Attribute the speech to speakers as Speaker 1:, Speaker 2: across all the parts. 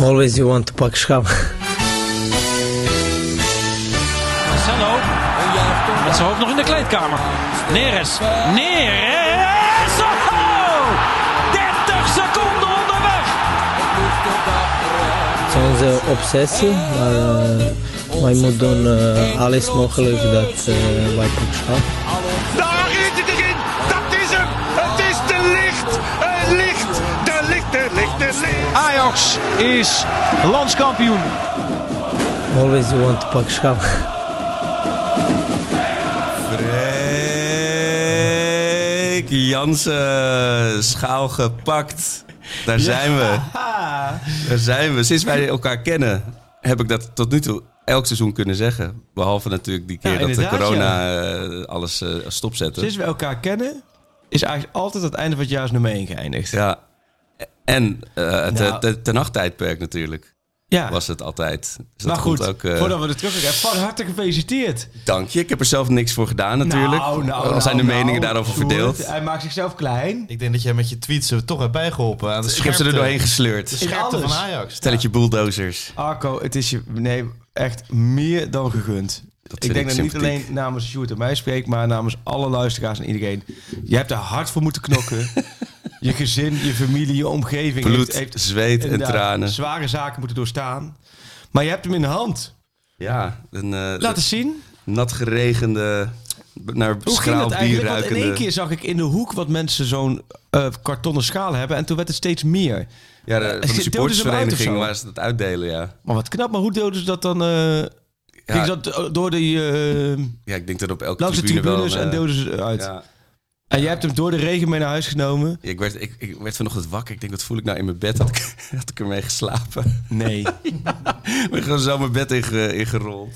Speaker 1: Always you want to pak schap.
Speaker 2: Marcelo. Met zijn hoofd nog in de kleedkamer. Neres. Neres. Oh! 30 seconden onderweg.
Speaker 1: Het is onze obsessie, maar uh, wij moeten doen uh, alles mogelijk dat uh, wij pak schap.
Speaker 2: Ajax is landskampioen.
Speaker 1: Always you want to pak schap.
Speaker 3: Freek Jansen, schaal gepakt. Daar zijn we. Daar zijn we. Sinds wij elkaar kennen, heb ik dat tot nu toe elk seizoen kunnen zeggen. Behalve natuurlijk die keer
Speaker 4: Ja,
Speaker 3: dat de corona eh, alles eh, stopzette.
Speaker 4: Sinds we elkaar kennen, is eigenlijk altijd het einde van het jaar is nummer 1 geëindigd.
Speaker 3: Ja. En eh, het
Speaker 4: Nou.
Speaker 3: ten nachttijdperk natuurlijk
Speaker 4: Ja.
Speaker 3: was het altijd. Dus
Speaker 4: maar
Speaker 3: dat
Speaker 4: goed,
Speaker 3: ook, eh,
Speaker 4: voordat we er terug gaan, van harte gefeliciteerd.
Speaker 3: dank je. Ik heb er zelf niks voor gedaan natuurlijk.
Speaker 4: Nou, nou,
Speaker 3: Al zijn de
Speaker 4: nou,
Speaker 3: meningen
Speaker 4: nou,
Speaker 3: daarover
Speaker 4: Sjoerd,
Speaker 3: verdeeld.
Speaker 4: Hij maakt zichzelf klein.
Speaker 5: Ik denk dat jij met je tweets er toch hebt bijgeholpen aan de
Speaker 3: Ik heb ze er doorheen gesleurd.
Speaker 5: De scherpte van Ajax.
Speaker 3: Stelletje bulldozers.
Speaker 4: Arco, het is je nee, echt meer dan gegund.
Speaker 3: vind
Speaker 4: ik denk dat niet alleen namens Sjoerd en mij spreek, maar namens alle luisteraars en iedereen. Je hebt er hard voor moeten knokken. je gezin, je familie, je omgeving.
Speaker 3: Bloed, zweet en tranen.
Speaker 4: Zware zaken moeten doorstaan. Maar je hebt hem in de hand.
Speaker 3: Ja, een uh,
Speaker 4: Laat eens zien.
Speaker 3: nat geregende, naar
Speaker 4: Hoe ging dat eigenlijk? Want in één keer zag ik in de hoek wat mensen zo'n eh, kartonnen schaal hebben. En toen werd het steeds meer.
Speaker 3: Ja, de,
Speaker 4: Eh,
Speaker 3: van de supportersvereniging waar ze dat uitdelen, ja.
Speaker 4: Maar wat knap. Maar hoe deelden ze dat dan? eh Ging dat door eh,
Speaker 3: Ja, ik denk dat op elke
Speaker 4: langs de
Speaker 3: tribune
Speaker 4: tribunes
Speaker 3: wel...
Speaker 4: en deelden ze uit.
Speaker 3: ja.
Speaker 4: En jij hebt hem door de regen mee naar huis genomen?
Speaker 3: Ik werd, ik, ik werd vanochtend wakker. Ik denk, wat voel ik nou in mijn bed? Had ik, had ik ermee geslapen?
Speaker 4: Nee.
Speaker 3: ik ben gewoon zo mijn bed inge, ingerold.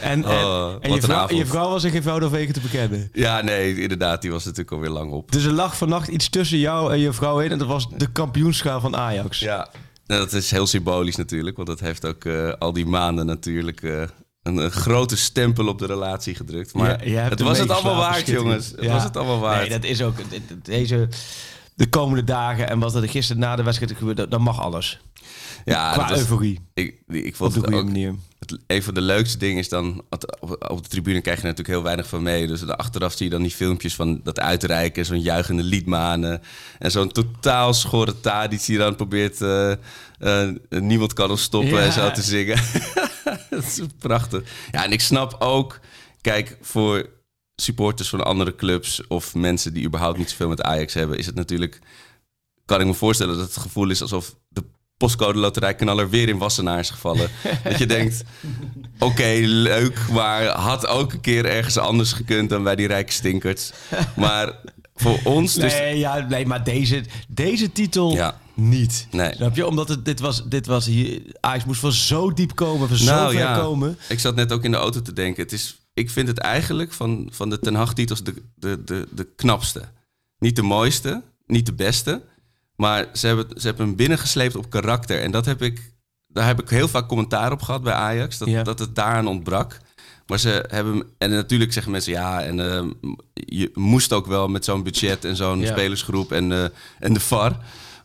Speaker 4: En, en,
Speaker 3: Oh,
Speaker 4: en je, vrouw, je vrouw was in geen weken te bekennen.
Speaker 3: Ja, nee, inderdaad. Die was natuurlijk alweer lang op.
Speaker 4: Dus er lag vannacht iets tussen jou en je vrouw in. En dat was de kampioenschaal van Ajax.
Speaker 3: Ja. Nou, dat is heel symbolisch natuurlijk. Want dat heeft ook eh, al die maanden natuurlijk... eh, een, een grote stempel op de relatie gedrukt. Maar
Speaker 4: Ja,
Speaker 3: het was het allemaal waard, jongens. Het
Speaker 4: Ja.
Speaker 3: was het allemaal waard.
Speaker 4: Nee, dat is ook... de- de- Deze... De komende dagen en wat er gisteren na de wedstrijd gebeurde, dat mag alles.
Speaker 3: ja,
Speaker 4: Qua
Speaker 3: dat was-
Speaker 4: euforie.
Speaker 3: Ik, ik
Speaker 4: Op de
Speaker 3: het
Speaker 4: goede manier.
Speaker 3: Het, een van de leukste dingen is dan... Op, de tribune krijg je natuurlijk heel weinig van mee. Dus achteraf zie je dan die filmpjes van dat uitreiken. Zo'n juichende liedmanen. En zo'n totaal schorre Tadic die dan probeert... eh, eh, niemand kan ons stoppen
Speaker 4: Ja.
Speaker 3: en zo te zingen. dat is prachtig. Ja, en ik snap ook... Kijk, voor supporters van andere clubs... of mensen die überhaupt niet zoveel met Ajax hebben... is het natuurlijk... kan ik me voorstellen dat het gevoel is alsof... de postcode loterijkanaller weer in Wassenaar is gevallen. dat je denkt, oké, leuk, maar had ook een keer ergens anders gekund dan bij die rijke stinkers. Maar voor ons dus...
Speaker 4: Nee, ja, nee maar deze, deze titel
Speaker 3: Ja.
Speaker 4: Niet.
Speaker 3: Nee.
Speaker 4: Snap je? Omdat het, dit, was, dit was hier... Ajax moest van zo diep komen, van zo
Speaker 3: Nou
Speaker 4: ver
Speaker 3: ja,
Speaker 4: komen.
Speaker 3: ik zat net ook in de auto te denken. Het is, ik vind het eigenlijk van, van de Ten Hag titels de, de, de, de knapste. Niet de mooiste, niet de beste. Maar ze hebben, ze hebben hem binnengesleept op karakter. En dat heb ik, daar heb ik heel vaak commentaar op gehad bij Ajax. Dat,
Speaker 4: Ja.
Speaker 3: dat het daaraan ontbrak. Maar ze hebben hem... En natuurlijk zeggen mensen... Ja, en eh, je moest ook wel met zo'n budget en zo'n
Speaker 4: Ja.
Speaker 3: spelersgroep en, eh, en de VAR.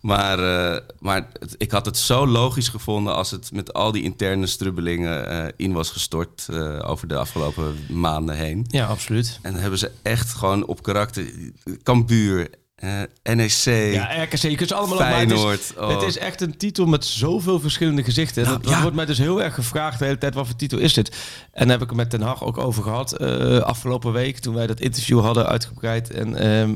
Speaker 3: Maar, eh, maar het- ik had het zo logisch gevonden als het met al die interne strubbelingen eh, in was gestort eh, over de afgelopen maanden heen.
Speaker 4: Ja, absoluut.
Speaker 3: En dan hebben ze echt gewoon op karakter Cambuur, eh, NEC,
Speaker 4: Ja, RKC, je kunt ze allemaal op, maar het is-
Speaker 3: Feyenoord. oh.
Speaker 4: Het is echt een titel met zoveel verschillende gezichten.
Speaker 3: Nou,
Speaker 4: dat,
Speaker 3: ja.
Speaker 4: wordt mij dus heel erg gevraagd de hele tijd, wat voor titel is dit? En daar heb ik het met Ten Hag ook over gehad eh, afgelopen week, toen wij dat interview hadden uitgebreid. En ehm,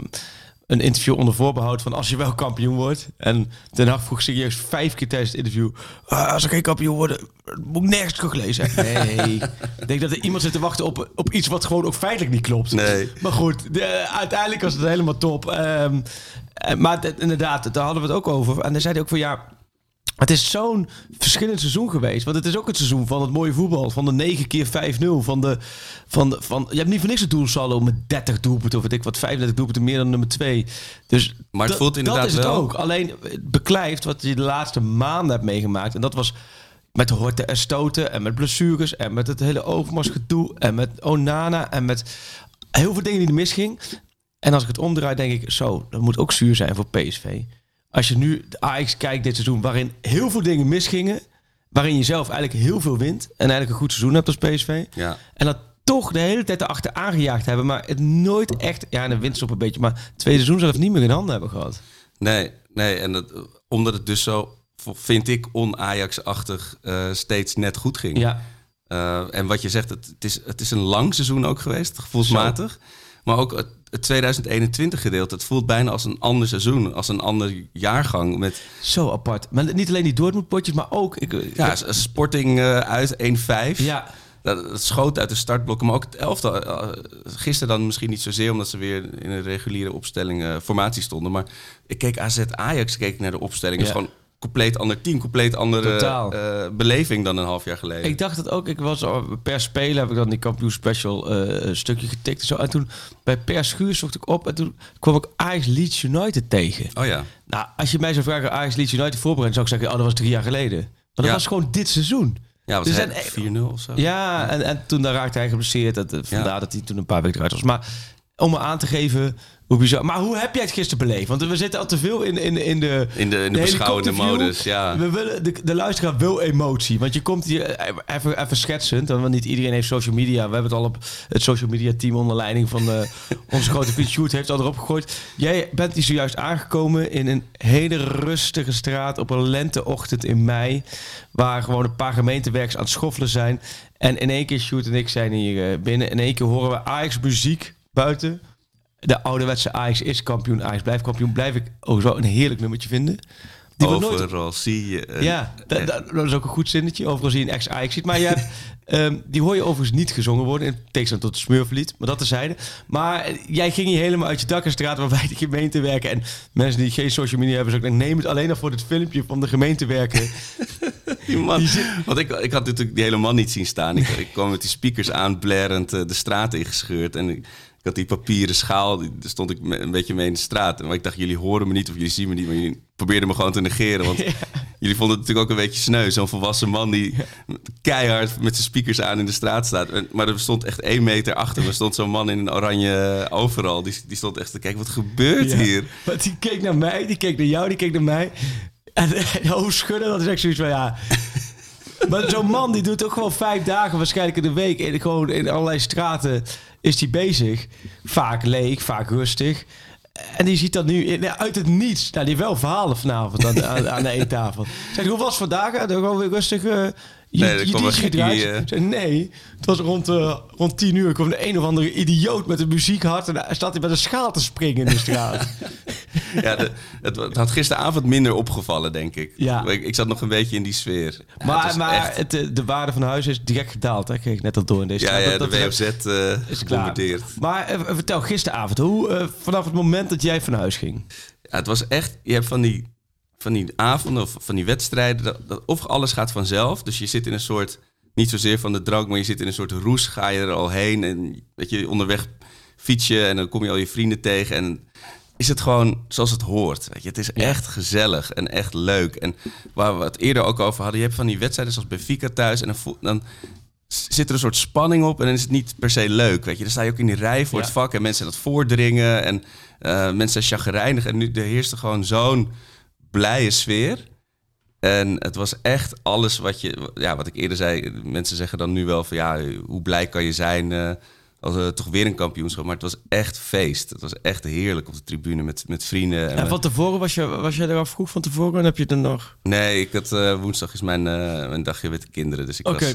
Speaker 4: een interview onder voorbehoud van als je wel kampioen wordt. En Ten Hag vroeg serieus vijf keer tijdens het interview, "Ah, als ik geen kampioen word, moet ik nergens teruglezen. Nee, ik denk dat er iemand zit te wachten op, op iets wat gewoon ook feitelijk niet klopt.
Speaker 3: Nee.
Speaker 4: Maar goed, de- uiteindelijk was het helemaal top. Eh, maar inderdaad, daar hadden we het ook over. En dan zei hij ook van ja. Het is zo'n verschillend seizoen geweest. Want het is ook het seizoen van het mooie voetbal. Van de 9 keer 5-0. Van de, van de, van, je hebt niet voor niks het doelsaldo met 30 doelpunten. Of weet ik wat, 35 doelpunten meer dan nummer 2. Dus
Speaker 3: Maar het voelt inderdaad
Speaker 4: Dat is het
Speaker 3: wel-
Speaker 4: ook. Alleen het beklijft wat je de laatste maanden hebt meegemaakt. En dat was met horten en stoten. En met blessures. En met het hele Overmars gedoe. En met Onana. En met heel veel dingen die er misging. En als ik het omdraai, denk ik zo, dat moet ook zuur zijn voor PSV. Als je nu de Ajax kijkt dit seizoen, waarin heel veel dingen misgingen, waarin je zelf eigenlijk heel veel wint en eigenlijk een goed seizoen hebt als PSV.
Speaker 3: Ja.
Speaker 4: En dat toch de hele tijd erachter aangejaagd hebben, maar het nooit echt, ja, en de winst op een beetje, maar het tweede seizoen zelf niet meer in handen hebben gehad.
Speaker 3: Nee, nee. En dat, omdat het dus zo, vind ik, on-Ajax-achtig eh, steeds net goed ging.
Speaker 4: Ja,
Speaker 3: Eh, en wat je zegt, het, het, is, het is een lang seizoen ook geweest, gevoelsmatig. Maar ook het, het 2021 gedeelte, het voelt bijna als een ander seizoen, als een ander jaargang. Met
Speaker 4: zo apart. Maar niet alleen die Dortmund-potjes, maar ook... Ik,
Speaker 3: ja, Sporting eh, uit 1-5.
Speaker 4: ja,
Speaker 3: Dat, dat schoot uit de startblokken, maar ook het elftal. eh, gisteren dan misschien niet zozeer, omdat ze weer in een reguliere opstelling eh, formatie stonden. Maar ik keek AZ Ajax, keek naar de opstelling. Het is
Speaker 4: Ja.
Speaker 3: gewoon compleet ander team, compleet andere eh, beleving dan een half jaar geleden.
Speaker 4: Ik dacht het ook. Ik was per speler heb ik dan die kampioen special eh, stukje getikt en zo. En toen bij per schuur zocht ik op en toen kwam ik Ajax Leeds United tegen.
Speaker 3: Oh ja.
Speaker 4: Nou, als je mij zou vragen Ajax Leeds United voorbereid, zou ik zeggen, oh, dat was drie jaar geleden. Maar dat
Speaker 3: Ja.
Speaker 4: was gewoon dit seizoen.
Speaker 3: Ja,
Speaker 4: zijn echt-
Speaker 3: 4-0 of zo?
Speaker 4: Ja, en, en toen daar raakte hij geblesseerd. Dat, eh, vandaar
Speaker 3: Ja.
Speaker 4: dat hij toen een paar weken eruit was. Maar om me aan te geven hoe bizar. Maar hoe heb jij het gisteren beleefd? Want we zitten al te veel in, in, in de...
Speaker 3: In de, in de beschouwende modus, ja.
Speaker 4: We willen, de, de luisteraar wil emotie. Want je komt hier even, even schetsend. Want niet iedereen heeft social media. We hebben het al op het social media team onder leiding van eh, onze grote vriend Sjoerd heeft het al erop gegooid. Jij bent hier zojuist aangekomen in een hele rustige straat op een lenteochtend in mei. Waar gewoon een paar gemeentewerkers aan het schoffelen zijn. En in één keer, Sjoerd en ik zijn hier eh, binnen. In één keer horen we Ajax muziek buiten. De ouderwetse Ajax is kampioen, Ajax blijft kampioen. Blijf ik ook zo een heerlijk nummertje vinden. Die nooit
Speaker 3: Overal zie je... een-
Speaker 4: ja, dat, is ook een goed zinnetje. Overal zie je een ex-Ajax ziet. Maar je hebt, ehm, die hoor je overigens niet gezongen worden. In tegenstelling tot het Smurflied. Maar dat terzijde. Maar eh, jij ging hier helemaal uit je dak en straat waarbij de gemeente werken. En mensen die geen social media hebben. Ik denk, neem het alleen al voor dit filmpje van de gemeente werken.
Speaker 3: Die man. Want ik, ik had natuurlijk die hele man niet zien staan. Ik, ik kwam met die speakers aan, blerend eh, de straat ingescheurd. En ik had die papieren schaal, die, daar stond ik me- een beetje mee in de straat. En maar ik dacht, jullie horen me niet of jullie zien me niet. Maar jullie probeerden me gewoon te negeren. Want jullie vonden het natuurlijk ook een beetje sneu. Zo'n volwassen man die keihard met zijn speakers aan in de straat staat. En- maar er stond echt één meter achter me. stond zo'n man in een oranje overal. Die, die stond echt te kijken, wat gebeurt
Speaker 4: Ja.
Speaker 3: hier?
Speaker 4: Maar die keek naar mij, die keek naar jou, die keek naar mij. En en dat is echt zoiets van ja. Maar zo'n man die doet ook gewoon vijf dagen waarschijnlijk in de week. In, gewoon in allerlei straten is die bezig. Vaak leeg, vaak rustig. En die ziet dat nu uit het niets. Nou, die wel verhalen vanavond aan, de eettafel. Zeg, hoe was het vandaag? Gewoon weer rustig. Je,
Speaker 3: Nee,
Speaker 4: je
Speaker 3: eh.
Speaker 4: Zei, nee, het was rond, eh, rond tien uur. kwam de een of andere idioot met een muziekhart. En hij staat hij met een schaal te springen in de straat.
Speaker 3: Ja, de- het, het had gisteravond minder opgevallen, denk ik.
Speaker 4: Ja.
Speaker 3: Ik, ik zat nog een beetje in die sfeer. Ja,
Speaker 4: maar
Speaker 3: het
Speaker 4: maar
Speaker 3: echt-
Speaker 4: het, eh, de waarde van huis is direct gedaald. Hè? Kreeg ik net al door in deze
Speaker 3: ja, ja,
Speaker 4: Dat-
Speaker 3: de WOZ eh
Speaker 4: is
Speaker 3: gebombardeerd.
Speaker 4: Maar vertel, gisteravond, hoe, vanaf het moment dat jij van huis ging.
Speaker 3: Ja, het was echt... Je hebt van die, van die avonden of van die wedstrijden... Dat, dat of alles gaat vanzelf. Dus je zit in een soort... Niet zozeer van de drank, maar je zit in een soort roes. Ga je er al heen en dat je onderweg fiets je... en dan kom je al je vrienden tegen en... Is het gewoon zoals het hoort. Weet je? Het is echt gezellig en echt leuk. En waar we het eerder ook over hadden... Je hebt van die wedstrijden zoals bij Fika thuis... en dan, zit er een soort spanning op en dan is het niet per se leuk. Weet je, dan sta je ook in die rij voor
Speaker 4: Ja.
Speaker 3: het vak en mensen het voordringen en eh, mensen zijn chagrijnig. En nu er heerste gewoon zo'n blije sfeer. En het was echt alles wat je, ja, wat ik eerder zei. Mensen zeggen dan nu wel van ja, hoe blij kan je zijn eh, als er toch weer een kampioenschap. Maar het was echt feest. Het was echt heerlijk op de tribune met, met vrienden. En we-
Speaker 4: van tevoren, was, je, was jij er al vroeg van tevoren? En heb je er nog...
Speaker 3: Nee, ik had, eh, woensdag is mijn, eh, mijn dagje met de kinderen. Dus ik was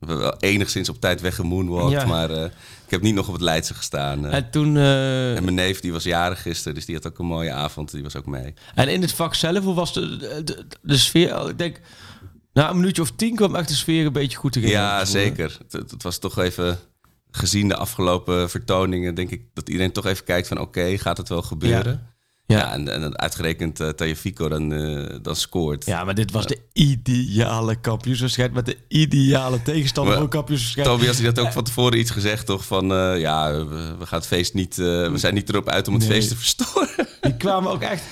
Speaker 3: eh, wel enigszins op tijd weggemoonwalkt.
Speaker 4: Ja.
Speaker 3: Maar eh, ik heb niet nog op het Leidse gestaan. eh.
Speaker 4: En toen... eh,
Speaker 3: en mijn neef die was jarig gisteren, dus die had ook een mooie avond. Die was ook mee.
Speaker 4: en in het vak zelf, hoe was de, de, de, de sfeer? Ik denk, na een minuutje of tien kwam echt de sfeer een beetje goed te
Speaker 3: Ja, zeker. Het, was toch even, gezien de afgelopen vertoningen, denk ik dat iedereen toch even kijkt van oké, gaat het wel gebeuren? Ja,
Speaker 4: Ja.
Speaker 3: en, en uitgerekend uh, Tajafico dan, eh, dan scoort.
Speaker 4: Ja, maar dit was de ideale kampioenswedstrijd met de ideale tegenstander
Speaker 3: Maar-
Speaker 4: een kampioenswedstrijd.
Speaker 3: Tobias die had ook van tevoren iets gezegd, toch? Van eh, ja, we, we gaan het feest niet. we zijn niet erop uit om het
Speaker 4: Nee.
Speaker 3: feest te verstoren.
Speaker 4: Die kwamen ook echt,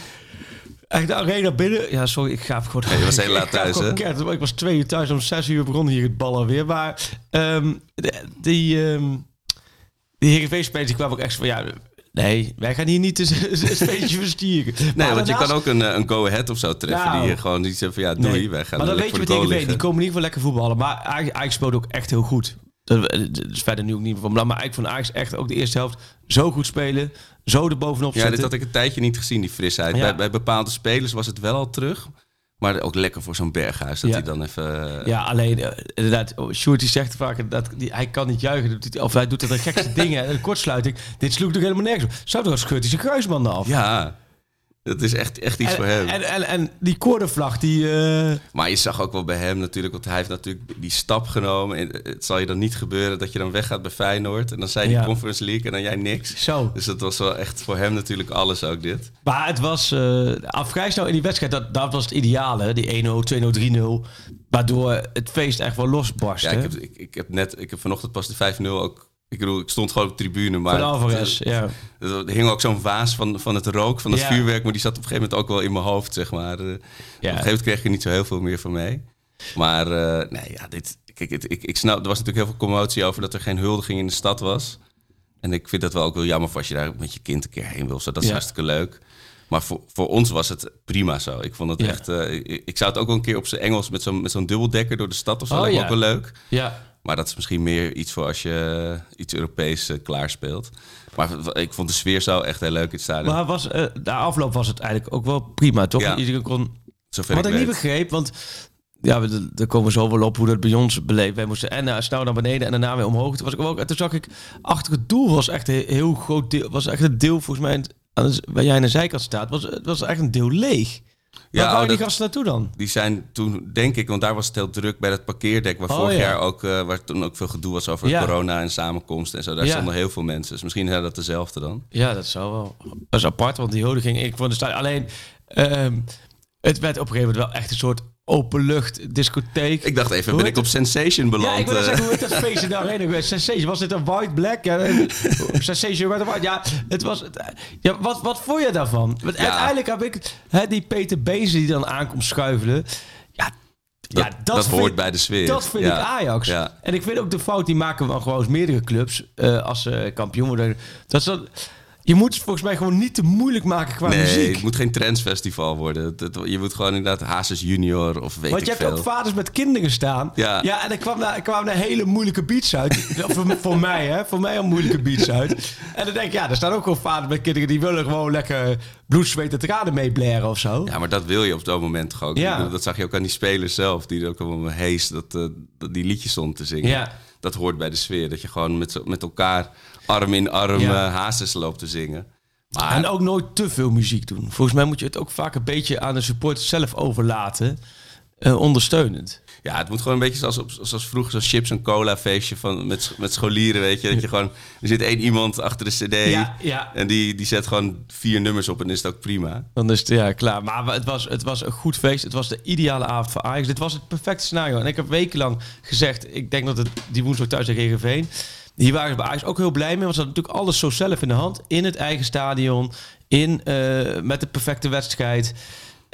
Speaker 4: echt de arena binnen. Ja, sorry, ik ga gewoon...
Speaker 3: Nee, je was heel laat thuis, hè?
Speaker 4: Ik was twee uur thuis, om zes uur begon hier het ballen weer. Maar de- die, ehm die Heerenveen-spelers kwamen ook echt van... Ja, Nee, wij gaan hier niet een feestje verstieren.
Speaker 3: Nee,
Speaker 4: Maar
Speaker 3: want je kan ook een, eh, een go-ahead of zo treffen.
Speaker 4: Nou.
Speaker 3: die gewoon die zegt van ja, doei,
Speaker 4: Nee,
Speaker 3: wij gaan
Speaker 4: maar dan weet je wat DGW,
Speaker 3: goal
Speaker 4: die komen in ieder geval lekker voetballen. Maar Ajax, speelde ook echt heel goed. Dat dat is verder nu ook niet van belang. Maar ik vond Ajax echt ook de eerste helft zo goed spelen. Zo er bovenop
Speaker 3: Ja,
Speaker 4: zitten.
Speaker 3: dit had ik een tijdje niet gezien, die frisheid.
Speaker 4: Ja.
Speaker 3: Bij, bij bepaalde spelers was het wel al terug. Maar ook lekker voor zo'n berghuis. Dat
Speaker 4: Ja.
Speaker 3: hij dan even...
Speaker 4: Ja, alleen eh, inderdaad, Sjoerd die zegt vaak dat die, hij kan niet juichen. Of hij doet er de gekste dingen. Een kortsluiting. Dit sloeg toch helemaal nergens op. Zou toch als scheurt hij zijn kruisbanden af?
Speaker 3: Ja, dat is echt, echt iets
Speaker 4: en,
Speaker 3: voor hem.
Speaker 4: En, en, en die koordenvlag, die... eh,
Speaker 3: Maar je zag ook wel bij hem natuurlijk, want hij heeft natuurlijk die stap genomen. En het zal je dan niet gebeuren dat je dan weggaat bij Feyenoord. En dan zei die
Speaker 4: Ja.
Speaker 3: Conference League en dan jij niks.
Speaker 4: zo.
Speaker 3: Dus dat was wel echt voor hem natuurlijk alles ook dit.
Speaker 4: Maar het was uh, af vrij snel in die wedstrijd, dat, dat was het ideale. Die 1-0, 2-0, 3-0. Waardoor het feest echt wel losbarstte.
Speaker 3: Ja, ik heb, ik, ik heb net, ik heb vanochtend pas de 5-0 ook. Ik bedoel, ik stond gewoon op de tribune, maar
Speaker 4: Van Alvarez, ja.
Speaker 3: er hing ook zo'n vaas van, van het rook, van het
Speaker 4: Ja.
Speaker 3: vuurwerk, maar die zat op een gegeven moment ook wel in mijn hoofd, zeg maar. Eh, Op een gegeven moment kreeg er niet zo heel veel meer van mee. Maar eh, nee, ja, dit, kijk, het, ik, ik snap, er was natuurlijk heel veel commotie over dat er geen huldiging in de stad was. En ik vind dat wel ook wel jammer voor als je daar met je kind een keer heen wil. Zo, dat is
Speaker 4: Ja.
Speaker 3: hartstikke leuk. Maar voor, voor ons was het prima zo. Ik vond het
Speaker 4: Ja.
Speaker 3: echt. eh, ik, ik zou het ook wel een keer op zijn Engels met zo'n met zo'n dubbeldekker door de stad of zo.
Speaker 4: Oh, ja.
Speaker 3: ook wel leuk.
Speaker 4: Ja,
Speaker 3: Maar dat is misschien meer iets voor als je eh, iets Europees eh, klaarspeelt. Maar ik vond de sfeer zo echt heel leuk in het stadion.
Speaker 4: maar was, eh de afloop was het eigenlijk ook wel prima, toch?
Speaker 3: Ja.
Speaker 4: Iedereen kon...
Speaker 3: Zover
Speaker 4: Wat ik,
Speaker 3: ik
Speaker 4: niet begreep, want... Ja, we- daar komen we zo wel op hoe dat bij ons beleefd. Wij moesten en uh, snel naar beneden en daarna weer omhoog. Toen, was ik ook, en toen zag ik, achter het doel was echt een heel groot deel... was echt een deel, volgens mij, waar jij aan de zijkant staat... was, het was echt een deel leeg. Ja, Waar
Speaker 3: oh,
Speaker 4: waren die gasten naartoe dan?
Speaker 3: Die zijn toen, denk ik, want daar was het heel druk bij dat parkeerdek. Waar
Speaker 4: Oh,
Speaker 3: vorig
Speaker 4: ja.
Speaker 3: jaar ook, eh, waar toen ook veel gedoe was over
Speaker 4: Ja.
Speaker 3: corona en samenkomst en zo. Daar
Speaker 4: Ja.
Speaker 3: stonden heel veel mensen. Dus misschien zijn dat dezelfde dan.
Speaker 4: Ja, dat zou wel. Dat is apart, want die huldiging, ik vond de stadion alleen. ehm, het werd op een gegeven moment wel echt een soort openlucht discotheek.
Speaker 3: Ik dacht even, ben ik op Sensation beland?
Speaker 4: ja, ik wil
Speaker 3: eh?
Speaker 4: zeggen, hoe heet dat feestje nou heen geweest? Sensation, was dit een white black? Ja, eh, Sensation white white. Ja, het was. het- Ja, wat, wat vond je daarvan? Want
Speaker 3: Ja.
Speaker 4: Uiteindelijk heb ik hè, die Peter Bezen die dan aankomt schuifelen. Ja,
Speaker 3: dat,
Speaker 4: ja,
Speaker 3: dat,
Speaker 4: vind-
Speaker 3: hoort bij de sfeer.
Speaker 4: Dat vind
Speaker 3: Ja.
Speaker 4: ik Ajax.
Speaker 3: Ja.
Speaker 4: En ik vind ook de fout, die maken wel gewoon meerdere clubs eh, als ze kampioen worden. Dat is dan, je moet het volgens mij gewoon niet te moeilijk maken qua
Speaker 3: Nee,
Speaker 4: muziek.
Speaker 3: het moet geen trendsfestival worden. Je moet gewoon inderdaad Hazes Junior of weet
Speaker 4: Want
Speaker 3: ik
Speaker 4: je hebt
Speaker 3: veel.
Speaker 4: ook vaders met kinderen staan.
Speaker 3: Ja.
Speaker 4: ja en er kwam daar, er kwamen daar hele moeilijke beats uit. Voor, voor mij, hè. Voor mij al moeilijke beats uit. En dan denk ik, ja, er staan ook gewoon vaders met kinderen... die willen gewoon lekker bloed, zweet en tranen mee blaren of zo.
Speaker 3: Ja, maar dat wil je op dat moment ook.
Speaker 4: Ja.
Speaker 3: Dat zag je ook aan die spelers zelf. Die ook allemaal hees dat, eh, dat die liedjes stond te zingen.
Speaker 4: Ja.
Speaker 3: Dat hoort bij de sfeer. Dat je gewoon met, met elkaar arm in arm
Speaker 4: Ja.
Speaker 3: eh, Hazes loopt te zingen. Maar
Speaker 4: En ook nooit te veel muziek doen. Volgens mij moet je het ook vaak een beetje aan de supporters zelf overlaten. eh, ondersteunend.
Speaker 3: ja, het moet gewoon een beetje zoals, op, zoals vroeger zo'n chips en cola feestje van, met, met scholieren, weet je. Dat je gewoon, er zit één iemand achter de cd
Speaker 4: Ja, ja.
Speaker 3: en die, die zet gewoon vier nummers op en is het ook prima.
Speaker 4: Dan is het ja, klaar. Maar het was, het was een goed feest. Het was de ideale avond voor Ajax. Dit was het perfecte scenario. En ik heb wekenlang gezegd... Ik denk dat het die woensdag thuis tegen Heerenveen... Hier waren ze bij Ajax ook heel blij mee. Want ze hadden natuurlijk alles zo zelf in de hand. In het eigen stadion. In, eh, met de perfecte wedstrijd.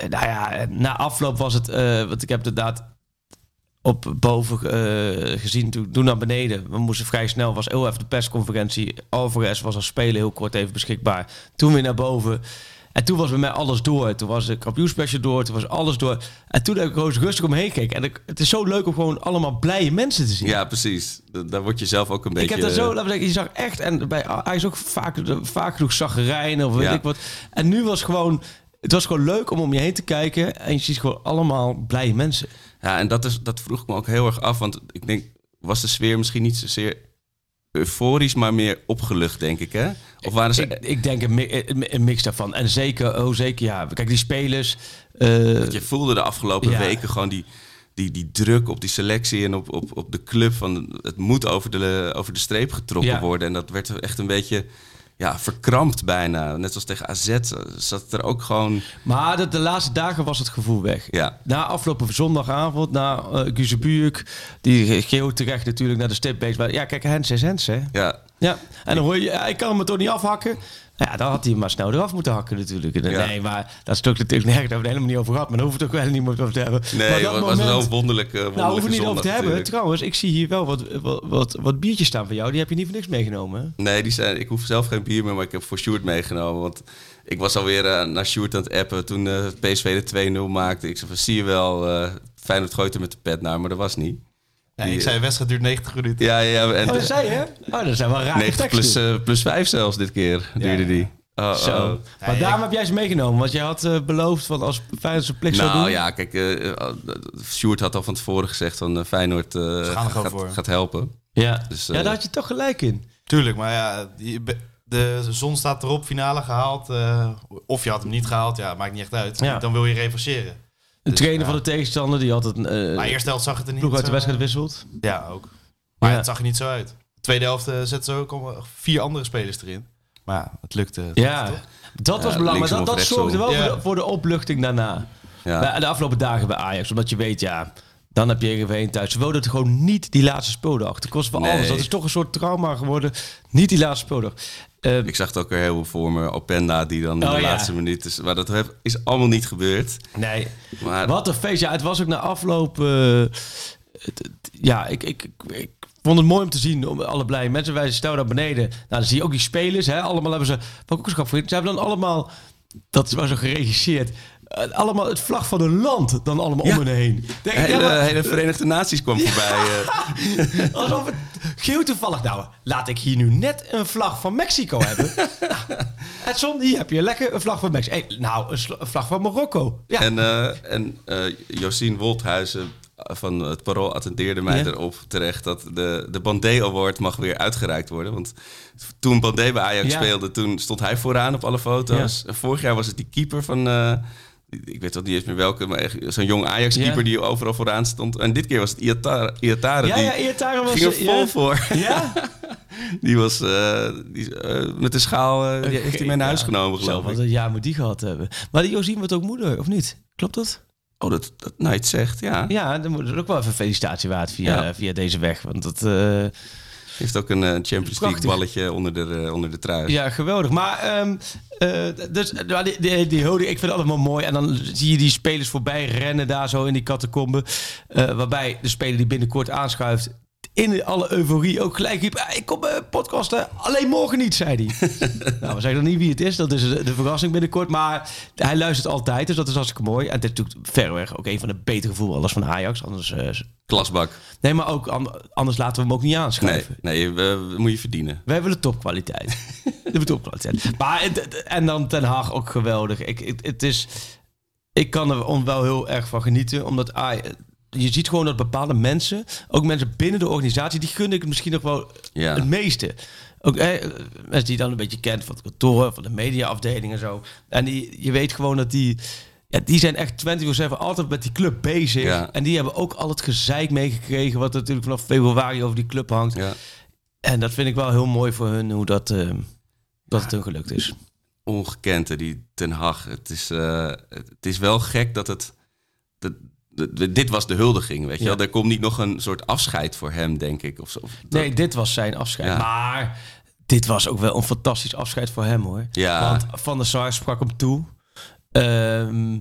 Speaker 4: Nou ja, na afloop was het... eh want ik heb inderdaad op boven eh, gezien, toen naar beneden. We moesten vrij snel, was heel even de persconferentie. Alvarez was als speler heel kort even beschikbaar. Toen weer naar boven. En toen was bij mij alles door. Toen was de kampioenspecial door. Toen was alles door. En toen heb ik gewoon rustig omheen gekeken. En ik, het is zo leuk om gewoon allemaal blije mensen te zien.
Speaker 3: Ja, precies. Da- Daar word je zelf ook een
Speaker 4: Ik
Speaker 3: beetje...
Speaker 4: heb dat zo, laten we zeggen, je zag echt, en bij hij is ook vaak, vaak genoeg zaggerijnen of weet
Speaker 3: Ja.
Speaker 4: ik wat. En nu was gewoon, het was gewoon leuk om om je heen te kijken en je ziet gewoon allemaal blije mensen.
Speaker 3: Ja, en dat, is, dat vroeg ik me ook heel erg af. Want ik denk, was de sfeer misschien niet zozeer euforisch, maar meer opgelucht, denk ik, hè? Of waren ze...
Speaker 4: Ik, ik denk een, mi- een een mix daarvan. En zeker, oh zeker, ja. Kijk, die spelers.
Speaker 3: Dat je voelde de afgelopen
Speaker 4: Ja.
Speaker 3: weken gewoon die, die, die druk op die selectie en op, op, op de club. Van het moet over de, over de streep getrokken
Speaker 4: Ja.
Speaker 3: worden. En dat werd echt een beetje ja, verkrampt bijna. Net zoals tegen AZ zat het er ook gewoon...
Speaker 4: maar de, de laatste dagen was het gevoel weg.
Speaker 3: Ja,
Speaker 4: Na afgelopen zondagavond, na uh, Guzebuurk, die geel terecht natuurlijk naar de stipbase. Maar ja, kijk, Hens is Hens, hè.
Speaker 3: ja.
Speaker 4: Ja, en dan hoor je, hij kan me toch niet afhakken. Nou ja, dan had hij hem maar snel eraf moeten hakken natuurlijk.
Speaker 3: Ja.
Speaker 4: Nee, maar dat is toch natuurlijk nergens, het helemaal niet over gehad. Maar daar hoeven we het ook helemaal niet meer over te hebben.
Speaker 3: Nee,
Speaker 4: maar
Speaker 3: het
Speaker 4: dat
Speaker 3: was wel
Speaker 4: moment-
Speaker 3: een wonderlijke, wonderlijke
Speaker 4: nou, hoeven we het niet over te hebben.
Speaker 3: natuurlijk.
Speaker 4: Trouwens, ik zie hier wel wat, wat, wat, wat biertjes staan van jou. Die heb je niet voor niks meegenomen. hè?
Speaker 3: Nee, die zijn, ik hoef zelf geen bier meer, maar ik heb voor Sjoerd meegenomen. Want ik was alweer eh, naar Sjoerd aan het appen toen eh, PSV de 2-0 maakte. Ik zei van, zie je wel, eh Feyenoord gooit er met de pet naar, maar dat was niet.
Speaker 5: Nee, ik zei, de wedstrijd duurt 90 minuten.
Speaker 3: Ja, ja, en
Speaker 4: Oh, dat zei je? Oh, dat zijn wel rare
Speaker 3: 90
Speaker 4: teksten.
Speaker 3: plus, eh, plus 5 zelfs dit keer duurde die. Oh,
Speaker 4: Zo.
Speaker 3: oh.
Speaker 4: Maar daarom heb jij ze meegenomen. Want jij had eh, beloofd van als Feyenoord zijn plicht zou
Speaker 3: Nou
Speaker 4: doen.
Speaker 3: ja, kijk, eh eh, Sjoerd had al van tevoren gezegd van eh, Feyenoord eh, gaat,
Speaker 5: voor.
Speaker 3: gaat helpen.
Speaker 4: Ja.
Speaker 3: Dus,
Speaker 4: ja,
Speaker 3: eh,
Speaker 4: daar had je toch gelijk in.
Speaker 5: Tuurlijk, maar ja, die- de zon staat erop, finale gehaald. eh, of je had hem niet gehaald, ja, maakt niet echt uit.
Speaker 4: Ja.
Speaker 5: Dan wil je revancheren.
Speaker 4: De
Speaker 5: Dus,
Speaker 4: trainer
Speaker 5: ja.
Speaker 4: van de tegenstander die had het eh
Speaker 5: Maar eerste helft zag het er niet
Speaker 4: ploeg uit de
Speaker 5: zo-
Speaker 4: wedstrijd wisselt.
Speaker 5: Ja, ook. Maar
Speaker 4: Ja.
Speaker 5: het zag er niet zo uit. Tweede helft eh, zetten ze ook al vier andere spelers erin. Maar ja, het lukte.
Speaker 4: Ja,
Speaker 5: toch?
Speaker 4: dat was
Speaker 3: Ja,
Speaker 4: belangrijk. Maar dat, dat zorgde wel voor, de, voor de opluchting daarna.
Speaker 3: Ja.
Speaker 4: Bij de afgelopen dagen bij Ajax. Omdat je weet, ja, dan heb je Heerenveen thuis. Ze wilden het gewoon niet die laatste speeldag. De kost
Speaker 3: Nee.
Speaker 4: alles. Dat is toch een soort trauma geworden. Niet die laatste speeldag. Eh,
Speaker 3: Ik zag het ook weer heel voor me. Openda die dan in
Speaker 4: Oh,
Speaker 3: de
Speaker 4: ja.
Speaker 3: laatste minuut is. Maar dat is allemaal niet gebeurd.
Speaker 4: nee,
Speaker 3: Maar
Speaker 4: wat een feest. Ja, het was ook na afloop... eh, ja, ik, ik, ik, vond het mooi om te zien. Om alle blije mensen. Wij staan naar beneden. Nou, dan zie je ook die spelers. Hè, allemaal hebben ze... Wat ook Ze hebben dan allemaal... Dat was zo geregisseerd. Eh, allemaal het vlag van een land dan allemaal
Speaker 3: Ja.
Speaker 4: om hen heen. Denk
Speaker 3: de
Speaker 4: ik,
Speaker 3: hele,
Speaker 4: maar-
Speaker 3: hele Verenigde Naties kwam voorbij. eh.
Speaker 4: Alsof het geel toevallig. Nou, laat ik hier nu net een vlag van Mexico hebben. nou, Edson, hier heb je lekker een vlag van Mexico. Hey, nou, een, vlag van Marokko. Ja,
Speaker 3: En, eh en eh, Josien Wolthuizen van het Parool attendeerde mij
Speaker 4: Ja.
Speaker 3: erop terecht... dat de, de Bandé Award mag weer uitgereikt worden. Want toen Bandé bij Ajax
Speaker 4: Ja.
Speaker 3: speelde... toen stond hij vooraan op alle foto's. Vorig jaar was het die keeper van... eh, ik weet wel niet eens meer welke, maar zo'n jong Ajax-keeper
Speaker 4: Ja.
Speaker 3: die overal vooraan stond. En dit keer was het Iatare. Iatare
Speaker 4: ja,
Speaker 3: die
Speaker 4: ja Iatare was...
Speaker 3: ging er vol
Speaker 4: ja.
Speaker 3: voor.
Speaker 4: Ja?
Speaker 3: Die was eh, die, eh, met de schaal, eh, die heeft hij mee naar huis
Speaker 4: Ja.
Speaker 3: genomen,
Speaker 4: Zo,
Speaker 3: geloof
Speaker 4: wat
Speaker 3: ik.
Speaker 4: een jaar moet die gehad hebben. Maar die Josien wordt ook moeder, of niet? Klopt dat?
Speaker 3: Oh, dat, dat nou, zegt, ja.
Speaker 4: Ja, dan moet het ook wel even felicitatie waard via, via deze weg. Want dat...
Speaker 3: Heeft ook een eh, Champions League balletje onder de, eh, onder de trui.
Speaker 4: Ja, geweldig. Maar ehm, eh, dus, nou, die, die, die holding, ik vind het allemaal mooi. En dan zie je die spelers voorbij rennen daar zo in die catacombe. Eh, waarbij de speler die binnenkort aanschuift... in alle euforie ook gelijk riep... "Ah, ik kom uh, podcasten, alleen morgen niet, zei hij. nou, we zeggen nog niet wie het is. Dat is de, de verrassing binnenkort. Maar hij luistert altijd, dus dat is hartstikke mooi. En het is natuurlijk verreweg ook een van de betere voetballers van Ajax. Anders, eh,
Speaker 3: Klasbak.
Speaker 4: nee, maar ook, an- anders laten we hem ook niet
Speaker 3: Nee,
Speaker 4: aanschuiven.
Speaker 3: nee we, we moet je verdienen.
Speaker 4: Wij willen topkwaliteit. Willen topkwaliteit. Maar het- en dan Ten Haag ook geweldig. Ik, het, het is, ik kan er wel heel erg van genieten, omdat ah, je ziet gewoon dat bepaalde mensen, ook mensen binnen de organisatie, die gun ik misschien nog wel
Speaker 3: Ja.
Speaker 4: het meeste. Ook eh, mensen die je dan een beetje kent van het kantoor, van de mediaafdeling en zo. En die, je weet gewoon dat die. Ja, die zijn echt 24-7 altijd met die club bezig.
Speaker 3: Ja.
Speaker 4: En die hebben ook al het gezeik meegekregen... wat natuurlijk vanaf februari over die club hangt.
Speaker 3: Ja.
Speaker 4: En dat vind ik wel heel mooi voor hun, hoe dat, eh, dat het hun gelukt is.
Speaker 3: Ongekend, hè, die Ten Hag. Het is, eh, het is wel gek dat het... Dat- dit was de huldiging, weet je
Speaker 4: Ja.
Speaker 3: wel. Er komt niet nog een soort afscheid voor hem, denk ik. Of zo.
Speaker 4: Nee, dit was zijn afscheid.
Speaker 3: Ja.
Speaker 4: Maar dit was ook wel een fantastisch afscheid voor hem, hoor.
Speaker 3: Ja.
Speaker 4: Want Van der Sar sprak hem toe. Ehm,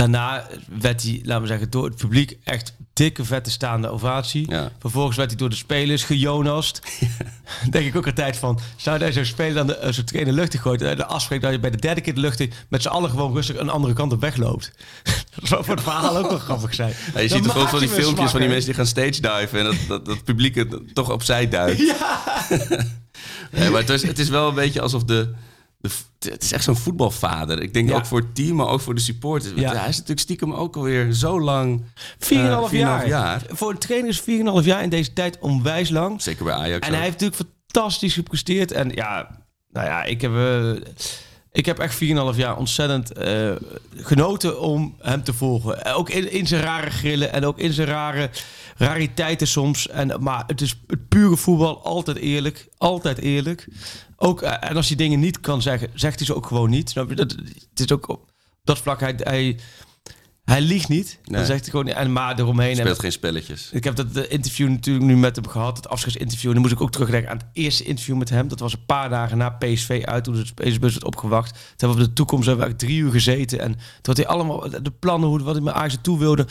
Speaker 4: daarna werd hij, laten we zeggen, door het publiek echt dikke vette staande ovatie.
Speaker 3: Ja.
Speaker 4: Vervolgens werd hij door de spelers gejonast. Denk ik ook altijd van, zou hij zo'n speler dan de, eh, zo'n trainer luchtig gooit en de afspreekt dat je bij de derde keer de lucht in met z'n allen gewoon rustig een andere kant op wegloopt. dat zou voor het verhaal ook wel grappig zijn.
Speaker 3: Ja, je
Speaker 4: Dan
Speaker 3: ziet toch ook van die filmpjes van die mensen die gaan stage diven... en dat, dat, dat publiek het toch opzij duikt.
Speaker 4: Ja.
Speaker 3: Nee, maar het is, het is wel een beetje alsof de... de het is echt zo'n voetbalvader. Ik denk
Speaker 4: Ja.
Speaker 3: ook voor het team, maar ook voor de supporters.
Speaker 4: Ja.
Speaker 3: Hij is natuurlijk stiekem ook alweer zo lang...
Speaker 4: 4,5
Speaker 3: eh, 4,5
Speaker 4: jaar.
Speaker 3: jaar.
Speaker 4: Voor een trainer is 4,5 jaar in deze tijd onwijs lang.
Speaker 3: Zeker bij Ajax
Speaker 4: En hij heeft natuurlijk fantastisch gepresteerd. En ja, nou ja, ik heb, eh, ik heb echt 4,5 jaar ontzettend eh, genoten om hem te volgen. Ook in, in zijn rare grillen en ook in zijn rare rariteiten soms. En, maar het is het pure voetbal, altijd eerlijk. Altijd eerlijk. Ook, eh, en als hij dingen niet kan zeggen, zegt hij ze ook gewoon niet. Je? Dat, het is ook op dat vlak, hij, hij, Hij liegt niet.
Speaker 3: Nee.
Speaker 4: Dan zegt hij gewoon... En maar eromheen...
Speaker 3: Speelt
Speaker 4: En,
Speaker 3: geen spelletjes.
Speaker 4: ik heb dat eh, interview natuurlijk nu met hem gehad. Het afscheidsinterview. En dan moest ik ook terugdenken aan het eerste interview met hem. Dat was een paar dagen na PSV uit. Toen de spelersbus werd opgewacht. Toen hebben we op de toekomst hebben we eigenlijk drie uur gezeten. En toen had hij allemaal de plannen, hoe, wat hij met Ajax toe wilde.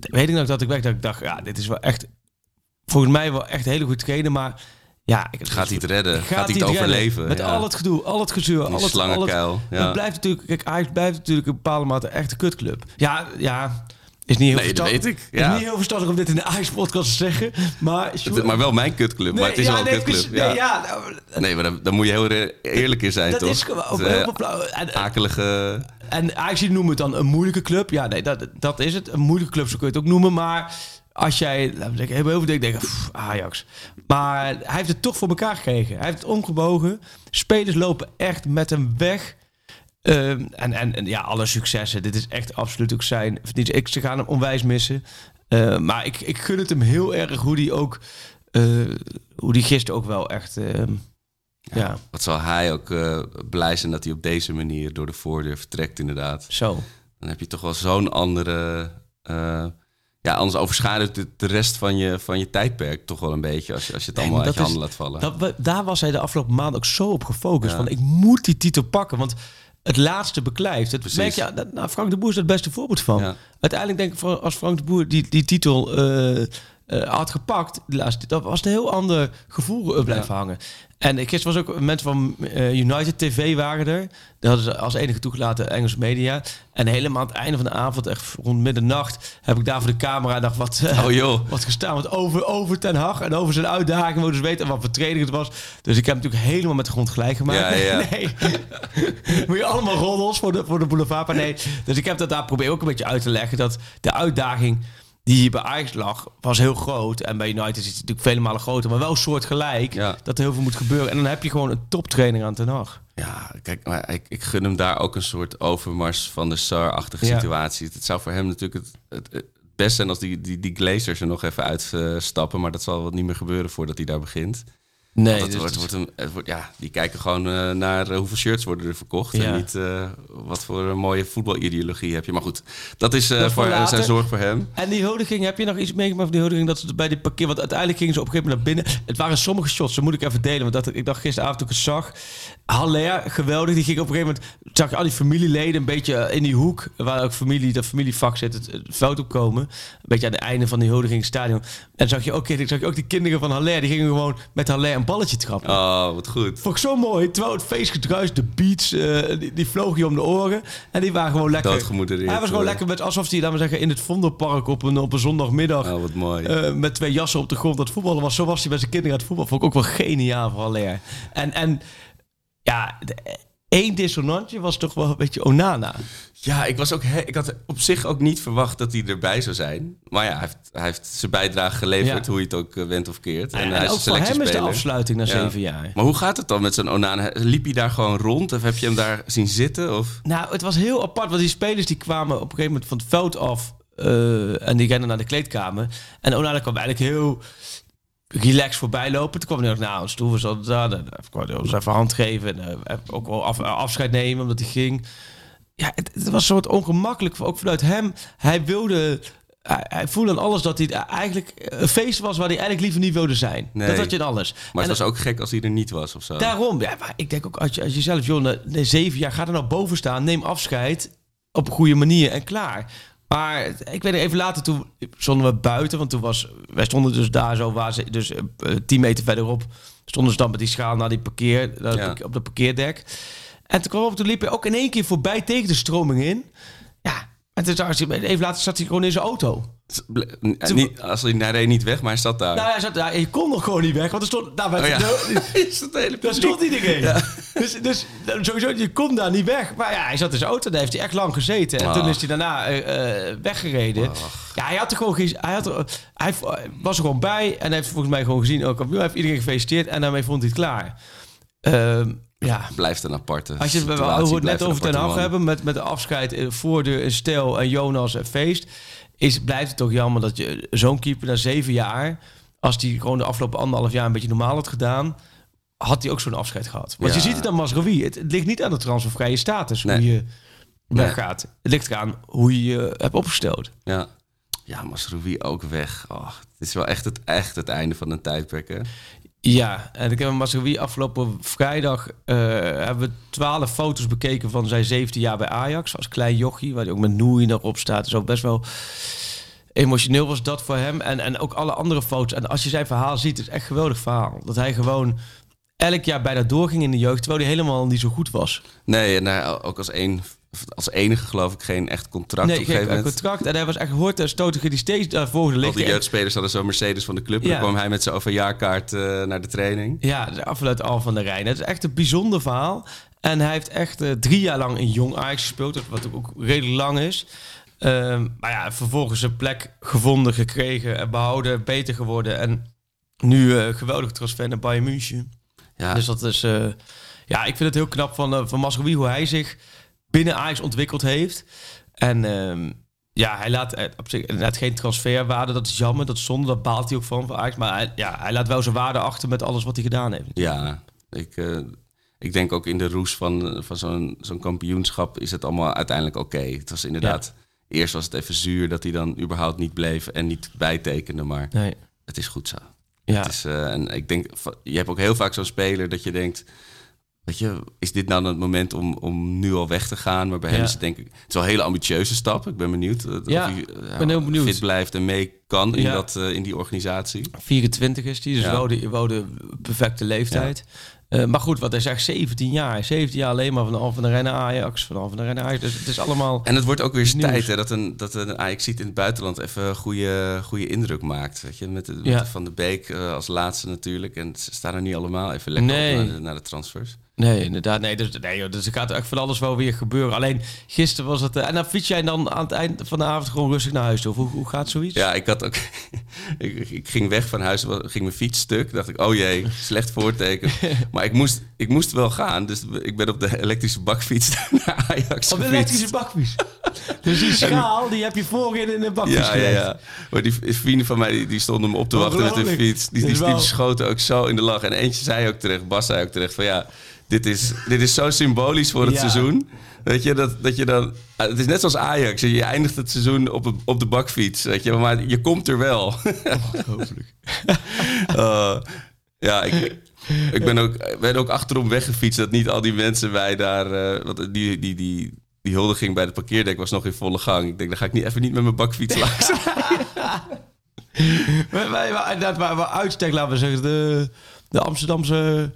Speaker 4: Weet ik nog dat ik weg dat ik dacht, ja, dit is wel echt... Volgens mij wel echt hele goede trainer. Maar ja... Ik,
Speaker 3: Gaat hij het redden? Gaat, hij het
Speaker 4: redden?
Speaker 3: overleven?
Speaker 4: Met
Speaker 3: Ja.
Speaker 4: al het gedoe, al het gezeur,
Speaker 3: Die
Speaker 4: al het,
Speaker 3: slangenkuil,
Speaker 4: al het-
Speaker 3: ja.
Speaker 4: Het blijft natuurlijk, kijk, Ajax blijft natuurlijk een bepaalde mate echt een kutclub. Ja, ja, is niet heel
Speaker 3: Nee, dat
Speaker 4: verstandig.
Speaker 3: weet ik,
Speaker 4: Is
Speaker 3: ja.
Speaker 4: niet heel verstandig om dit in de Ajax-podcast te zeggen, maar...
Speaker 3: Het- Maar wel mijn kutclub. maar het is
Speaker 4: ja,
Speaker 3: wel een
Speaker 4: nee,
Speaker 3: kutclub. Ja.
Speaker 4: Nee, ja, nou,
Speaker 3: Nee, maar dan, dan moet je heel eerlijk in zijn,
Speaker 4: dat
Speaker 3: toch?
Speaker 4: is gewoon
Speaker 3: Het, eh,
Speaker 4: flauw. En,
Speaker 3: akelige...
Speaker 4: en Ajax noemen het dan een moeilijke club. Ja, nee, dat, dat is het. Een moeilijke club, zo kun je het ook noemen. Maar als jij, laten we zeggen, heel veel denkt, denk pff, Ajax. Maar hij heeft het toch voor elkaar gekregen. Hij heeft het omgebogen. Spelers lopen echt met hem weg. Ehm, en, en, en ja, alle successen. Dit is echt absoluut ook zijn. Ik, ze gaan hem onwijs missen. Eh, maar ik, ik gun het hem heel erg hoe die ook... eh, hoe die gisteren ook wel echt... ehm, ja,
Speaker 3: Wat zal hij ook eh, blij zijn dat hij op deze manier door de voordeur vertrekt, inderdaad.
Speaker 4: zo.
Speaker 3: Dan heb je toch wel zo'n andere... eh, ja, anders overschaduwt de, de rest van je, van je tijdperk toch wel een beetje... als je, als je het
Speaker 4: Nee,
Speaker 3: allemaal uit je handen laat vallen.
Speaker 4: Dat, daar was hij de afgelopen maanden ook zo op gefocust.
Speaker 3: Ja.
Speaker 4: Van ik moet die titel pakken. Want het laatste beklijft. Het
Speaker 3: Precies.
Speaker 4: merk je, dat- nou, Frank de Boer is het beste voorbeeld van.
Speaker 3: Ja.
Speaker 4: Uiteindelijk denk ik, voor- als Frank de Boer die, die titel eh, eh, had gepakt, de laatste, dat was een heel ander gevoel eh, blijven hangen. En gisteren was ook mensen van eh, United TV waren er. Die hadden ze als enige toegelaten Engelse media. En helemaal aan het einde van de avond, echt rond middernacht, heb ik daar voor de camera nog wat,
Speaker 3: Oh joh.
Speaker 4: wat gestaan. Want over, over Ten Hag en over zijn uitdaging, we dus weten wat voor training het was. Dus ik heb natuurlijk helemaal met de grond gelijk gemaakt.
Speaker 3: Ja, ja.
Speaker 4: Nee. Moet je allemaal roddels voor de, voor de boulevard. Maar nee, dus ik heb dat daar proberen ook een beetje uit te leggen. Dat de uitdaging die hier bij Ajax lag, was heel groot. En bij United is het natuurlijk vele malen groter. Maar wel soortgelijk.
Speaker 3: Ja.
Speaker 4: Dat er heel veel moet gebeuren. En dan heb je gewoon een toptrainer aan Ten Hag.
Speaker 3: Ja, kijk, maar ik, ik gun hem daar ook een soort overmars van de Sar-achtige
Speaker 4: Ja.
Speaker 3: situatie. Het zou voor hem natuurlijk het, het, het best zijn als die, die, die Glazers er nog even uitstappen. maar dat zal wat niet meer gebeuren voordat hij daar begint.
Speaker 4: Nee,
Speaker 3: Want het wordt, wordt een, het wordt, ja, die kijken gewoon eh, naar eh, hoeveel shirts worden er verkocht.
Speaker 4: Ja.
Speaker 3: En niet eh, wat voor een mooie voetbalideologie heb je. Maar goed, dat is,
Speaker 4: Dat
Speaker 3: voor, zijn zorg voor hem.
Speaker 4: En die huldiging, heb je nog iets meegemaakt van die huldiging? Dat ze bij die parkeer, want uiteindelijk gingen ze op een gegeven moment naar binnen. Het waren sommige shots, dat moet ik even delen. Want dat, ik dacht gisteravond toen ik het zag. Haller, geweldig. Die ging op een gegeven moment, zag je al die familieleden een beetje in die hoek. Waar ook familie, dat familievak zit, het, het veld opkomen. Een beetje aan het einde van die huldiging stadion. En zag je ook, zag je ook die kinderen van Haller, die gingen gewoon met Haller balletje trappen.
Speaker 3: Oh, wat goed.
Speaker 4: Vond ik zo mooi. Terwijl het feest de beats, eh, die, die vlogen je om de oren. En die waren gewoon lekker. Hij was gewoon lekker met alsof hij, laten we zeggen, in het Vondelpark op een, op een zondagmiddag.
Speaker 3: Oh, wat mooi.
Speaker 4: eh, met twee jassen op de grond dat voetballen was. Zo was hij met zijn kinderen aan het voetbal. Vond ik ook wel geniaal voor Haller. En, en ja, de- één dissonantje was toch wel een beetje Onana.
Speaker 3: Ja, ik, was ook ik had op zich ook niet verwacht dat hij erbij zou zijn. Maar ja, hij heeft, hij heeft zijn bijdrage geleverd,
Speaker 4: Ja.
Speaker 3: hoe je het ook eh, went of keert.
Speaker 4: En,
Speaker 3: hij is
Speaker 4: ook
Speaker 3: een
Speaker 4: voor hem is de afsluiting na
Speaker 3: Ja.
Speaker 4: zeven jaar.
Speaker 3: Maar hoe gaat het dan met zo'n Onana? Liep hij daar gewoon rond? Of heb je hem daar zien zitten? Of?
Speaker 4: Nou, het was heel apart, want die spelers die kwamen op een gegeven moment van het veld af eh, en die renden naar de kleedkamer. En Onana kwam eigenlijk heel relaxed voorbij lopen. Toen kwam hij ook naar ons toe, we zaten daar, ons even hand geven en eh, ook wel af, afscheid nemen omdat hij ging. Ja, het, het was soort ongemakkelijk, ook vanuit hem. Hij wilde, hij, voelde aan alles dat hij eigenlijk een feest was waar hij eigenlijk liever niet wilde zijn.
Speaker 3: Nee.
Speaker 4: Dat had je in alles.
Speaker 3: Maar
Speaker 4: En
Speaker 3: het was ook gek als hij er niet was of zo.
Speaker 4: Daarom, ja, maar ik denk ook als je, als je zelf, joh, na, na zeven jaar, ga er nou boven staan, neem afscheid op een goede manier en klaar. Maar ik weet nog, even later, toen stonden we buiten, want toen was, wij stonden dus daar zo, waar ze, dus eh, 10 meter verderop, stonden ze dan met die schaal naar die
Speaker 3: Ja.
Speaker 4: parkeer- op de parkeerdek. En toen kwam op, toen liep hij ook in één keer voorbij tegen de stroming in. Ja, en toen zag hij, even later zat hij gewoon in zijn auto.
Speaker 3: Niet, als hij, hij reed niet weg, maar hij zat daar.
Speaker 4: Nou, hij zat, ja, je kon nog gewoon niet weg, want er stond, daar
Speaker 3: Oh ja. is hele
Speaker 4: Daar stond hij ding Dus, dus sowieso, je komt daar niet weg. Maar ja, hij zat in zijn auto, daar heeft hij echt lang gezeten. En
Speaker 3: Ah.
Speaker 4: toen is hij daarna eh, eh, weggereden. Ja, hij had er gewoon. Hij, had er, hij was er gewoon bij en hij heeft volgens mij gewoon gezien... Ook, hij heeft iedereen gefeliciteerd en daarmee vond hij het klaar. Ehm, ja,
Speaker 3: Blijft een aparte
Speaker 4: als je het, we
Speaker 3: situatie,
Speaker 4: het net over Ten Hag hebben... met, met de afscheid eh, voor de Stel en Jonas en Feest... Is, blijft het toch jammer dat je zo'n keeper na zeven jaar... als die gewoon de afgelopen anderhalf jaar een beetje normaal had gedaan... had hij ook zo'n afscheid gehad. Want
Speaker 3: Ja.
Speaker 4: je ziet het aan Masrowi. Het, het ligt niet aan de transfervrije status. Hoe je weggaat. Het ligt eraan hoe je je hebt opgesteld.
Speaker 3: Ja, ja Masrowi ook weg. Oh, het is wel echt het, echt het einde van een tijdperk, hè?
Speaker 4: Ja, en ik heb een Masrowi afgelopen vrijdag eh, hebben we twaalf foto's bekeken van zijn 17 jaar bij Ajax als klein jochie, waar hij ook met Noei nog op staat. Dus ook best wel emotioneel was dat voor hem en, en ook alle andere foto's. En als je zijn verhaal ziet, het is echt een geweldig verhaal. Dat hij gewoon elk jaar bijna doorging in de jeugd, terwijl hij helemaal niet zo goed was.
Speaker 3: Nee, hij ook als, een, als enige geloof ik geen echt contract
Speaker 4: Nee,
Speaker 3: op een gegeven
Speaker 4: geen
Speaker 3: moment.
Speaker 4: contract. En hij was echt hoort en stotige die steeds daarvoor
Speaker 3: Al
Speaker 4: liggen.
Speaker 3: die jeugdspelers hadden zo'n Mercedes van de club. En dan kwam hij met zijn overjaarkaart eh naar de training.
Speaker 4: Ja, de afvanuit Al van der Rijn. Het is echt een bijzonder verhaal. En hij heeft echt eh, drie jaar lang in Jong Ajax gespeeld, wat ook redelijk lang is. Ehm, maar ja, vervolgens een plek gevonden, gekregen en behouden, beter geworden. En nu eh geweldig transfer naar Bayern München.
Speaker 3: Ja,
Speaker 4: Dus dat is, ja, ik vind het heel knap van, uh, van Masrowi hoe hij zich binnen Ajax ontwikkeld heeft. En ehm, ja, hij laat eh, op zich inderdaad geen transferwaarde. Dat is jammer, dat is zonde, dat baalt hij ook van van Ajax. Maar hij, ja, hij laat wel zijn waarde achter met alles wat hij gedaan heeft.
Speaker 3: ja ik, eh, ik denk ook in de roes van, van zo'n zo'n kampioenschap is het allemaal uiteindelijk oké. Het was inderdaad... Eerst was het even zuur dat hij dan überhaupt niet bleef en niet bijtekende. Maar
Speaker 4: Nee.
Speaker 3: het is goed zo.
Speaker 4: Ja.
Speaker 3: Het is, eh, en ik denk, je hebt ook heel vaak zo'n speler dat je denkt, weet je, is dit nou het moment om, om nu al weg te gaan? Maar bij hem is het denk ik, het is wel een hele ambitieuze stap. Ik ben benieuwd eh,
Speaker 4: Ja,
Speaker 3: of hij eh,
Speaker 4: ben heel benieuwd.
Speaker 3: fit blijft en mee kan in,
Speaker 4: Ja.
Speaker 3: dat, eh, in die organisatie.
Speaker 4: 24 is hij, dus
Speaker 3: Ja.
Speaker 4: wel, de, wel de perfecte leeftijd. Eh, maar goed, wat hij zegt, 17 jaar. 17 jaar alleen maar van Al van Rijn naar Ajax, van Al van Rijn naar Ajax. Dus het is allemaal...
Speaker 3: En het wordt ook weer eens
Speaker 4: Nieuws.
Speaker 3: tijd hè, dat een, dat een Ajax ziet in het buitenland even een goede, goede indruk maakt. Weet je, met, de, met de Van de Beek eh, als laatste natuurlijk. En ze staan er niet allemaal even lekker
Speaker 4: Nee.
Speaker 3: op naar de, naar de transfers.
Speaker 4: Nee, inderdaad. Nee, dus, nee joh, dus er gaat echt van alles wel weer gebeuren. Alleen gisteren was het... en dan fiets jij dan aan het eind van de avond gewoon rustig naar huis toe? Of hoe, hoe gaat zoiets?
Speaker 3: Ja, ik had ook. ik, ik ging weg van huis, ging mijn fiets stuk. Dacht ik, oh jee, slecht voorteken. maar ik moest, ik moest wel gaan, dus ik ben op de elektrische bakfiets naar Ajax
Speaker 4: Op de elektrische bakfiets. dus die schaal, die heb je voorin in een bakfiets
Speaker 3: Ja, ja, ja. Maar die vrienden van mij die, die stonden me op te wachten met hun fiets. Die, die, schoten ook zo in de lach. En eentje zei ook terecht, Bas zei ook terecht van ja, dit is, dit is zo symbolisch voor het
Speaker 4: Ja.
Speaker 3: seizoen. Weet je, dat, dat je dan... ah, Het is net zoals Ajax. Je eindigt het seizoen op, een- op de bakfiets. Weet je, maar je komt er wel.
Speaker 4: Ongelooflijk.
Speaker 3: Uh, ja, ik, ik ben ook, ben ook achterom weggefietst. Dat niet al die mensen bij daar... eh, want die, die, die, die huldiging bij het parkeerdek was nog in volle gang. Ik denk, dan ga ik niet, even niet met mijn bakfiets langs.
Speaker 4: inderdaad, waar we uitstek, laten we zeggen, de, de Amsterdamse...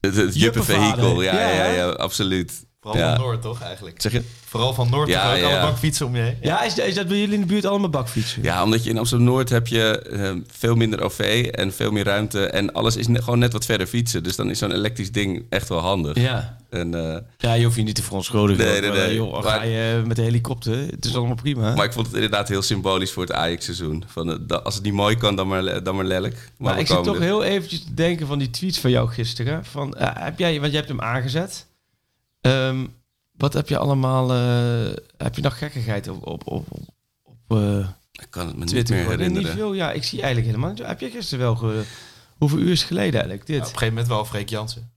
Speaker 3: Het, juppenvehikel, ja,
Speaker 4: Ja,
Speaker 3: ja, ja, absoluut.
Speaker 5: Vooral
Speaker 3: Ja.
Speaker 5: van Noord, toch, eigenlijk?
Speaker 3: Zeg je?
Speaker 5: Vooral van Noord,
Speaker 3: Ja,
Speaker 5: toch ook
Speaker 3: ja.
Speaker 5: alle bakfietsen om je heen.
Speaker 4: Ja, is, is dat bij jullie in de buurt allemaal bakfietsen?
Speaker 3: Ja, omdat je in Amsterdam-Noord heb je eh, veel minder OV en veel meer ruimte. En alles is ne- gewoon net wat verder fietsen. Dus dan is zo'n elektrisch ding echt wel handig.
Speaker 4: Ja.
Speaker 3: En, eh,
Speaker 4: Ja, je hoeft je niet te verontschuldigen.
Speaker 3: Nee, nee,
Speaker 4: Maar,
Speaker 3: nee.
Speaker 4: Joh,
Speaker 3: Maar-
Speaker 4: ga je met de helikopter, het is allemaal prima.
Speaker 3: maar ik vond het inderdaad heel symbolisch voor het Ajax-seizoen. Van, eh, da- als het niet mooi kan, dan maar, dan maar lelijk. Maar,
Speaker 4: ik zit toch heel eventjes te denken van die tweets van jou gisteren. Van, heb jij, want je hebt hem aangezet. Ehm, wat heb je allemaal... eh, heb je nog gekkigheid op, op, op, op, eh,
Speaker 3: Ik kan het me niet
Speaker 4: Twitter?
Speaker 3: meer herinneren.
Speaker 4: Niet veel, ja, ik zie eigenlijk helemaal niet. Heb je gisteren wel... Ge, hoeveel uur is het geleden eigenlijk,
Speaker 5: Ja, op
Speaker 4: dit?
Speaker 5: een gegeven moment wel Freek Jansen.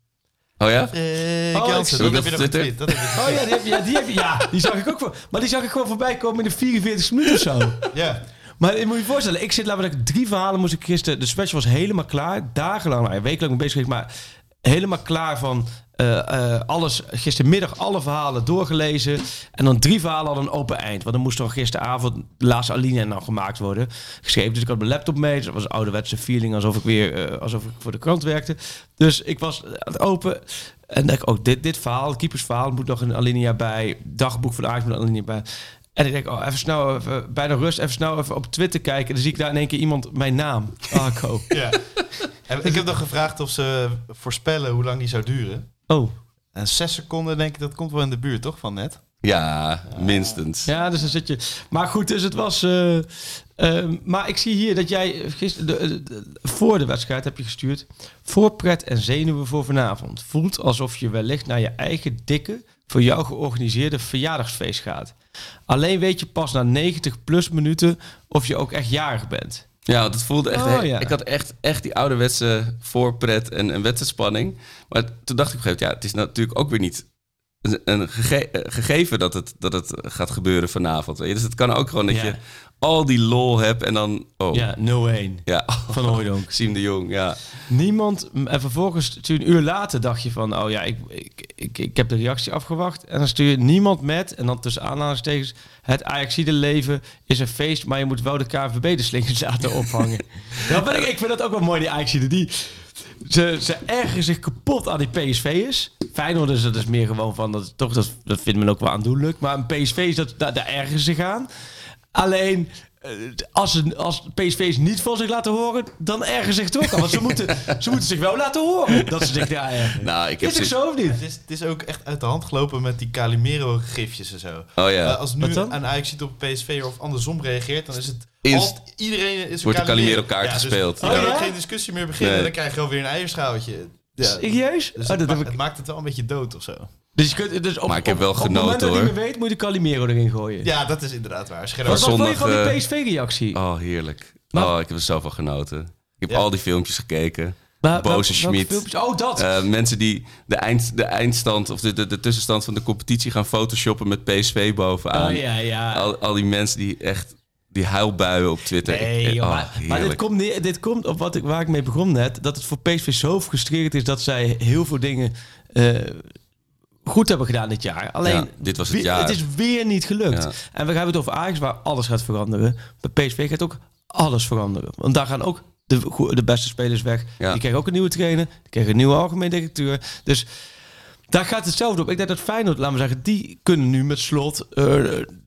Speaker 3: Oh ja?
Speaker 5: Freek
Speaker 4: Oh, ik
Speaker 5: Jansen, dat
Speaker 3: dat
Speaker 5: heb je
Speaker 3: op
Speaker 5: nog
Speaker 3: Twitter.
Speaker 5: getweet. Dat heb je
Speaker 4: Oh ja, die, heb je, ja, die, heb je, ja, die zag ik ook voor. Maar die zag ik gewoon voorbij komen in de 44 minuten of zo.
Speaker 5: Ja.
Speaker 4: Maar je moet je voorstellen, ik zit, laten we drie verhalen moest ik gisteren. De special was helemaal klaar. Dagenlang, nou, mee bezig geweest, maar helemaal klaar van alles. Gistermiddag alle verhalen doorgelezen. En dan drie verhalen hadden een open eind. Want dan moest dan gisteravond de laatste alinea nog gemaakt worden. Geschreven. Dus ik had mijn laptop mee. Dus dat was een ouderwetse feeling alsof ik weer eh, alsof ik voor de krant werkte. Dus ik was aan het open. En dacht ik, oh, dit, dit verhaal, keepersverhaal, moet nog een alinea bij. Dagboek van de moet een alinea bij. En ik denk, oh, even snel, even, bij de rust, even snel even op Twitter kijken. En dan zie ik daar in één keer iemand mijn naam, Arco.
Speaker 5: ja. En ik heb nog gevraagd of ze voorspellen hoe lang die zou duren.
Speaker 4: Oh,
Speaker 5: En zes seconden denk ik, dat komt wel in de buurt, toch, van net?
Speaker 3: Ja, minstens.
Speaker 4: ja, dus dan zit je. Maar goed, dus het was. eh, ehm, maar ik zie hier dat jij gisteren, de, de- de- voor de wedstrijd heb je gestuurd. Voorpret en zenuwen voor vanavond. Voelt alsof je wellicht naar je eigen dikke, voor jou georganiseerde verjaardagsfeest gaat. Alleen weet je pas na 90 plus minuten of je ook echt jarig bent.
Speaker 3: Ja, want het voelde echt...
Speaker 4: Oh, ja.
Speaker 3: Ik had echt, echt die ouderwetse voorpret en, en wedstrijdspanning. Maar toen dacht ik op een gegeven moment... Ja, het is natuurlijk ook weer niet een, een gege- gegeven dat het, dat het gaat gebeuren vanavond. weet je. Dus het kan ook gewoon dat
Speaker 4: Ja.
Speaker 3: je al die lol hebt en dan... Oh,
Speaker 4: Ja, 0-1
Speaker 3: ja.
Speaker 4: van Hooijdonk.
Speaker 3: Siem de Jong, ja.
Speaker 4: Niemand, en vervolgens je een uur later dacht je van, oh ja, ik, ik, ik, ik heb de reactie afgewacht. En dan stuur je niemand met, en dan tussen aanhalingstekens, het Ajaxide leven is een feest, maar je moet wel de KVB de slingers laten ophangen. dat ik, ik vind dat ook wel mooi, die Ajaxide. Die, ze, ze ergeren zich kapot aan die PSV'ers. Feyenoord is dat is meer gewoon van, dat, toch, dat, dat vindt men ook wel aandoenlijk. Maar een PSV is dat, daar, daar ergeren ze zich aan. Alleen, eh, als, als PSV's niet van zich laten horen, dan ergeren ze zich toch aan. Want ze moeten, ze moeten zich wel laten horen dat ze zich daar ergeren.
Speaker 3: Nou, ik heb
Speaker 4: is het zo of niet?
Speaker 5: Het is, het is ook echt uit de hand gelopen met die Calimero-gifjes en zo.
Speaker 3: Oh ja.
Speaker 5: Eh, als nu een Ajax ziet op PSV of andersom reageert, dan is het...
Speaker 3: Inst-
Speaker 5: al- iedereen is
Speaker 3: Wordt de Calimero-kaart
Speaker 5: Ja, dus
Speaker 3: gespeeld.
Speaker 5: je
Speaker 4: Oh
Speaker 5: kan
Speaker 4: ja?
Speaker 5: geen discussie meer beginnen.
Speaker 3: Nee.
Speaker 5: Dan krijg je alweer een eierschouwtje. Ja.
Speaker 4: Serieus?
Speaker 5: Dus
Speaker 4: Oh,
Speaker 5: het,
Speaker 4: dat
Speaker 5: ma-
Speaker 4: heb ik-
Speaker 5: het maakt het wel een beetje dood of zo.
Speaker 4: Dus je kunt, dus op,
Speaker 3: Maar ik heb wel
Speaker 4: op, op het moment
Speaker 3: genoten,
Speaker 4: dat je
Speaker 3: hoor.
Speaker 4: niet meer weet, moet je de Calimero erin gooien.
Speaker 5: Ja, dat is inderdaad waar. Scherp.
Speaker 4: Wat, wat vond je van die
Speaker 3: eh,
Speaker 4: PSV-reactie?
Speaker 3: Oh, heerlijk.
Speaker 4: Maar-
Speaker 3: Oh, ik heb er zoveel genoten. Ik heb
Speaker 5: Ja.
Speaker 3: al die filmpjes gekeken.
Speaker 4: Maar
Speaker 3: Boze Schmid.
Speaker 4: Oh, dat!
Speaker 3: Eh, mensen die de, eind, de eindstand of de, de, de tussenstand van de competitie gaan photoshoppen met PSV bovenaan.
Speaker 4: oh ja, ja.
Speaker 3: Al, al die mensen die echt die huilbuien op Twitter.
Speaker 4: Nee,
Speaker 3: Ik-
Speaker 4: joh,
Speaker 3: oh,
Speaker 4: maar, maar dit komt, dit komt op wat ik, waar ik mee begon net. Dat het voor PSV zo frustrerend is dat zij heel veel dingen eh, goed hebben gedaan dit jaar. Alleen,
Speaker 3: Ja, dit was het jaar.
Speaker 4: het is weer niet gelukt.
Speaker 3: Ja.
Speaker 4: En we hebben het over Ajax waar alles gaat veranderen. Bij PSV gaat ook alles veranderen. Want daar gaan ook de, de beste spelers weg.
Speaker 3: Ja.
Speaker 4: Die krijgen ook een nieuwe trainer. Die krijgen een nieuwe algemeen directeur. Dus daar gaat hetzelfde op. Ik denk dat Feyenoord, laten we zeggen, die kunnen nu met slot eh,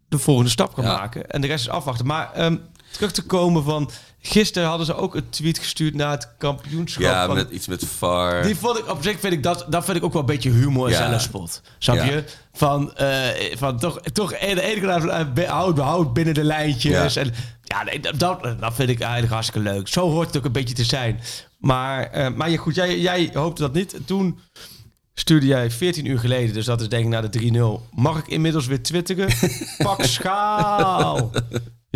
Speaker 4: de volgende stap gaan maken. En de rest is afwachten. Maar ehm, terug te komen van... Gisteren hadden ze ook een tweet gestuurd na het kampioenschap.
Speaker 3: Ja,
Speaker 4: van-
Speaker 3: met, iets met VAR.
Speaker 4: die vond ik op zich vind ik dat, dat vind ik ook wel een beetje humor en
Speaker 3: Ja.
Speaker 4: zelfspot. Snap
Speaker 3: Ja.
Speaker 4: je? Van, eh, van toch, toch de ene kant uh, houd, binnen de lijntjes.
Speaker 3: Ja.
Speaker 4: En, ja, nee, dat, dat, vind ik eigenlijk hartstikke leuk. Zo hoort het ook een beetje te zijn. Maar, eh, maar goed, jij, jij hoopte dat niet. Toen stuurde jij 14 uur geleden, dus dat is denk ik na de 3-0. Mag ik inmiddels weer twitteren? Pak schaal!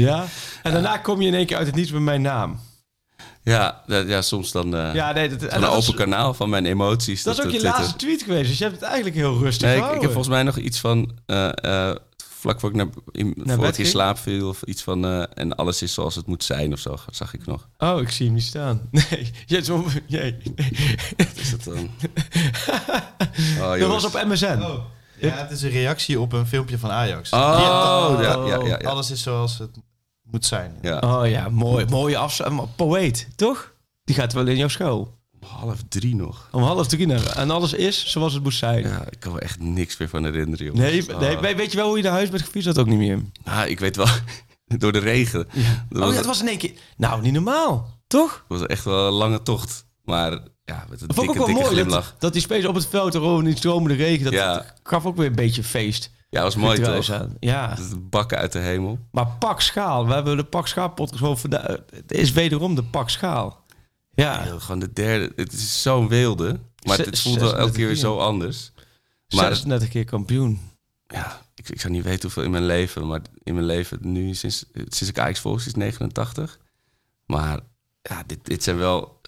Speaker 4: Ja? En daarna kom je in één keer uit het niets met mijn naam.
Speaker 3: Ja, dat- ja, soms dan eh,
Speaker 4: Ja, nee, dat, en
Speaker 3: een open
Speaker 4: is-
Speaker 3: kanaal van mijn emoties.
Speaker 4: Dat is ook je
Speaker 3: Twitter.
Speaker 4: laatste tweet geweest. Dus je hebt het eigenlijk heel rustig
Speaker 3: Nee, ik, ik heb volgens mij nog iets van... eh, eh, vlak voor ik, naar, in, voor
Speaker 4: bed
Speaker 3: ik in slaap viel of iets van... en alles is zoals het moet zijn of zo, zag ik nog.
Speaker 4: Oh, ik zie hem niet staan. Nee, je, zo, nee.
Speaker 3: Wat is dat dan? Oh,
Speaker 4: dat was op MSN.
Speaker 5: Oh. Ja, het is een reactie op een filmpje van Ajax.
Speaker 3: Oh, ja, ja, ja, ja.
Speaker 5: Alles is zoals het moet zijn.
Speaker 3: Ja,
Speaker 4: Oh ja, mooi. Mooie afsluiting. Poëet, toch? Die gaat wel in jouw school.
Speaker 3: half drie nog.
Speaker 4: Om half drie naar. En alles is zoals het moest zijn.
Speaker 3: Ja, ik kan me echt niks meer van herinneren, jongens.
Speaker 4: Nee, nee,
Speaker 3: Oh.
Speaker 4: weet- weet je wel hoe je naar huis bent gefietst? Dat ook niet meer.
Speaker 3: Ah, ik weet wel, door de regen. Dat
Speaker 4: Oh
Speaker 3: was,
Speaker 4: ja, het was in één keer... Nou, niet normaal. Toch?
Speaker 3: was echt wel een lange tocht. Maar ja, met een
Speaker 4: Dat vond ik
Speaker 3: dikke,
Speaker 4: ook wel
Speaker 3: dikke
Speaker 4: mooi.
Speaker 3: glimlach.
Speaker 4: Dat, dat die spelers op het veld er in die stromende regen... Dat,
Speaker 3: Ja.
Speaker 4: dat gaf ook weer een beetje feest.
Speaker 3: Ja, was mooi toch?
Speaker 4: aan. Ja.
Speaker 3: Bakken uit de hemel.
Speaker 4: Maar pak schaal. We hebben de pak schaal podcast gewoon vandaag. Het is wederom de pak schaal. Ja.
Speaker 3: Gewoon de derde. Het is zo'n weelde. Maar het voelt wel elke
Speaker 4: 36
Speaker 3: keer weer zo anders. Maar
Speaker 4: 36 keer kampioen.
Speaker 3: ja, ik, ik zou niet weten hoeveel in mijn leven. Maar in mijn leven nu, sinds, sinds ik Ajax volg, is 89. Maar ja, dit, dit zijn wel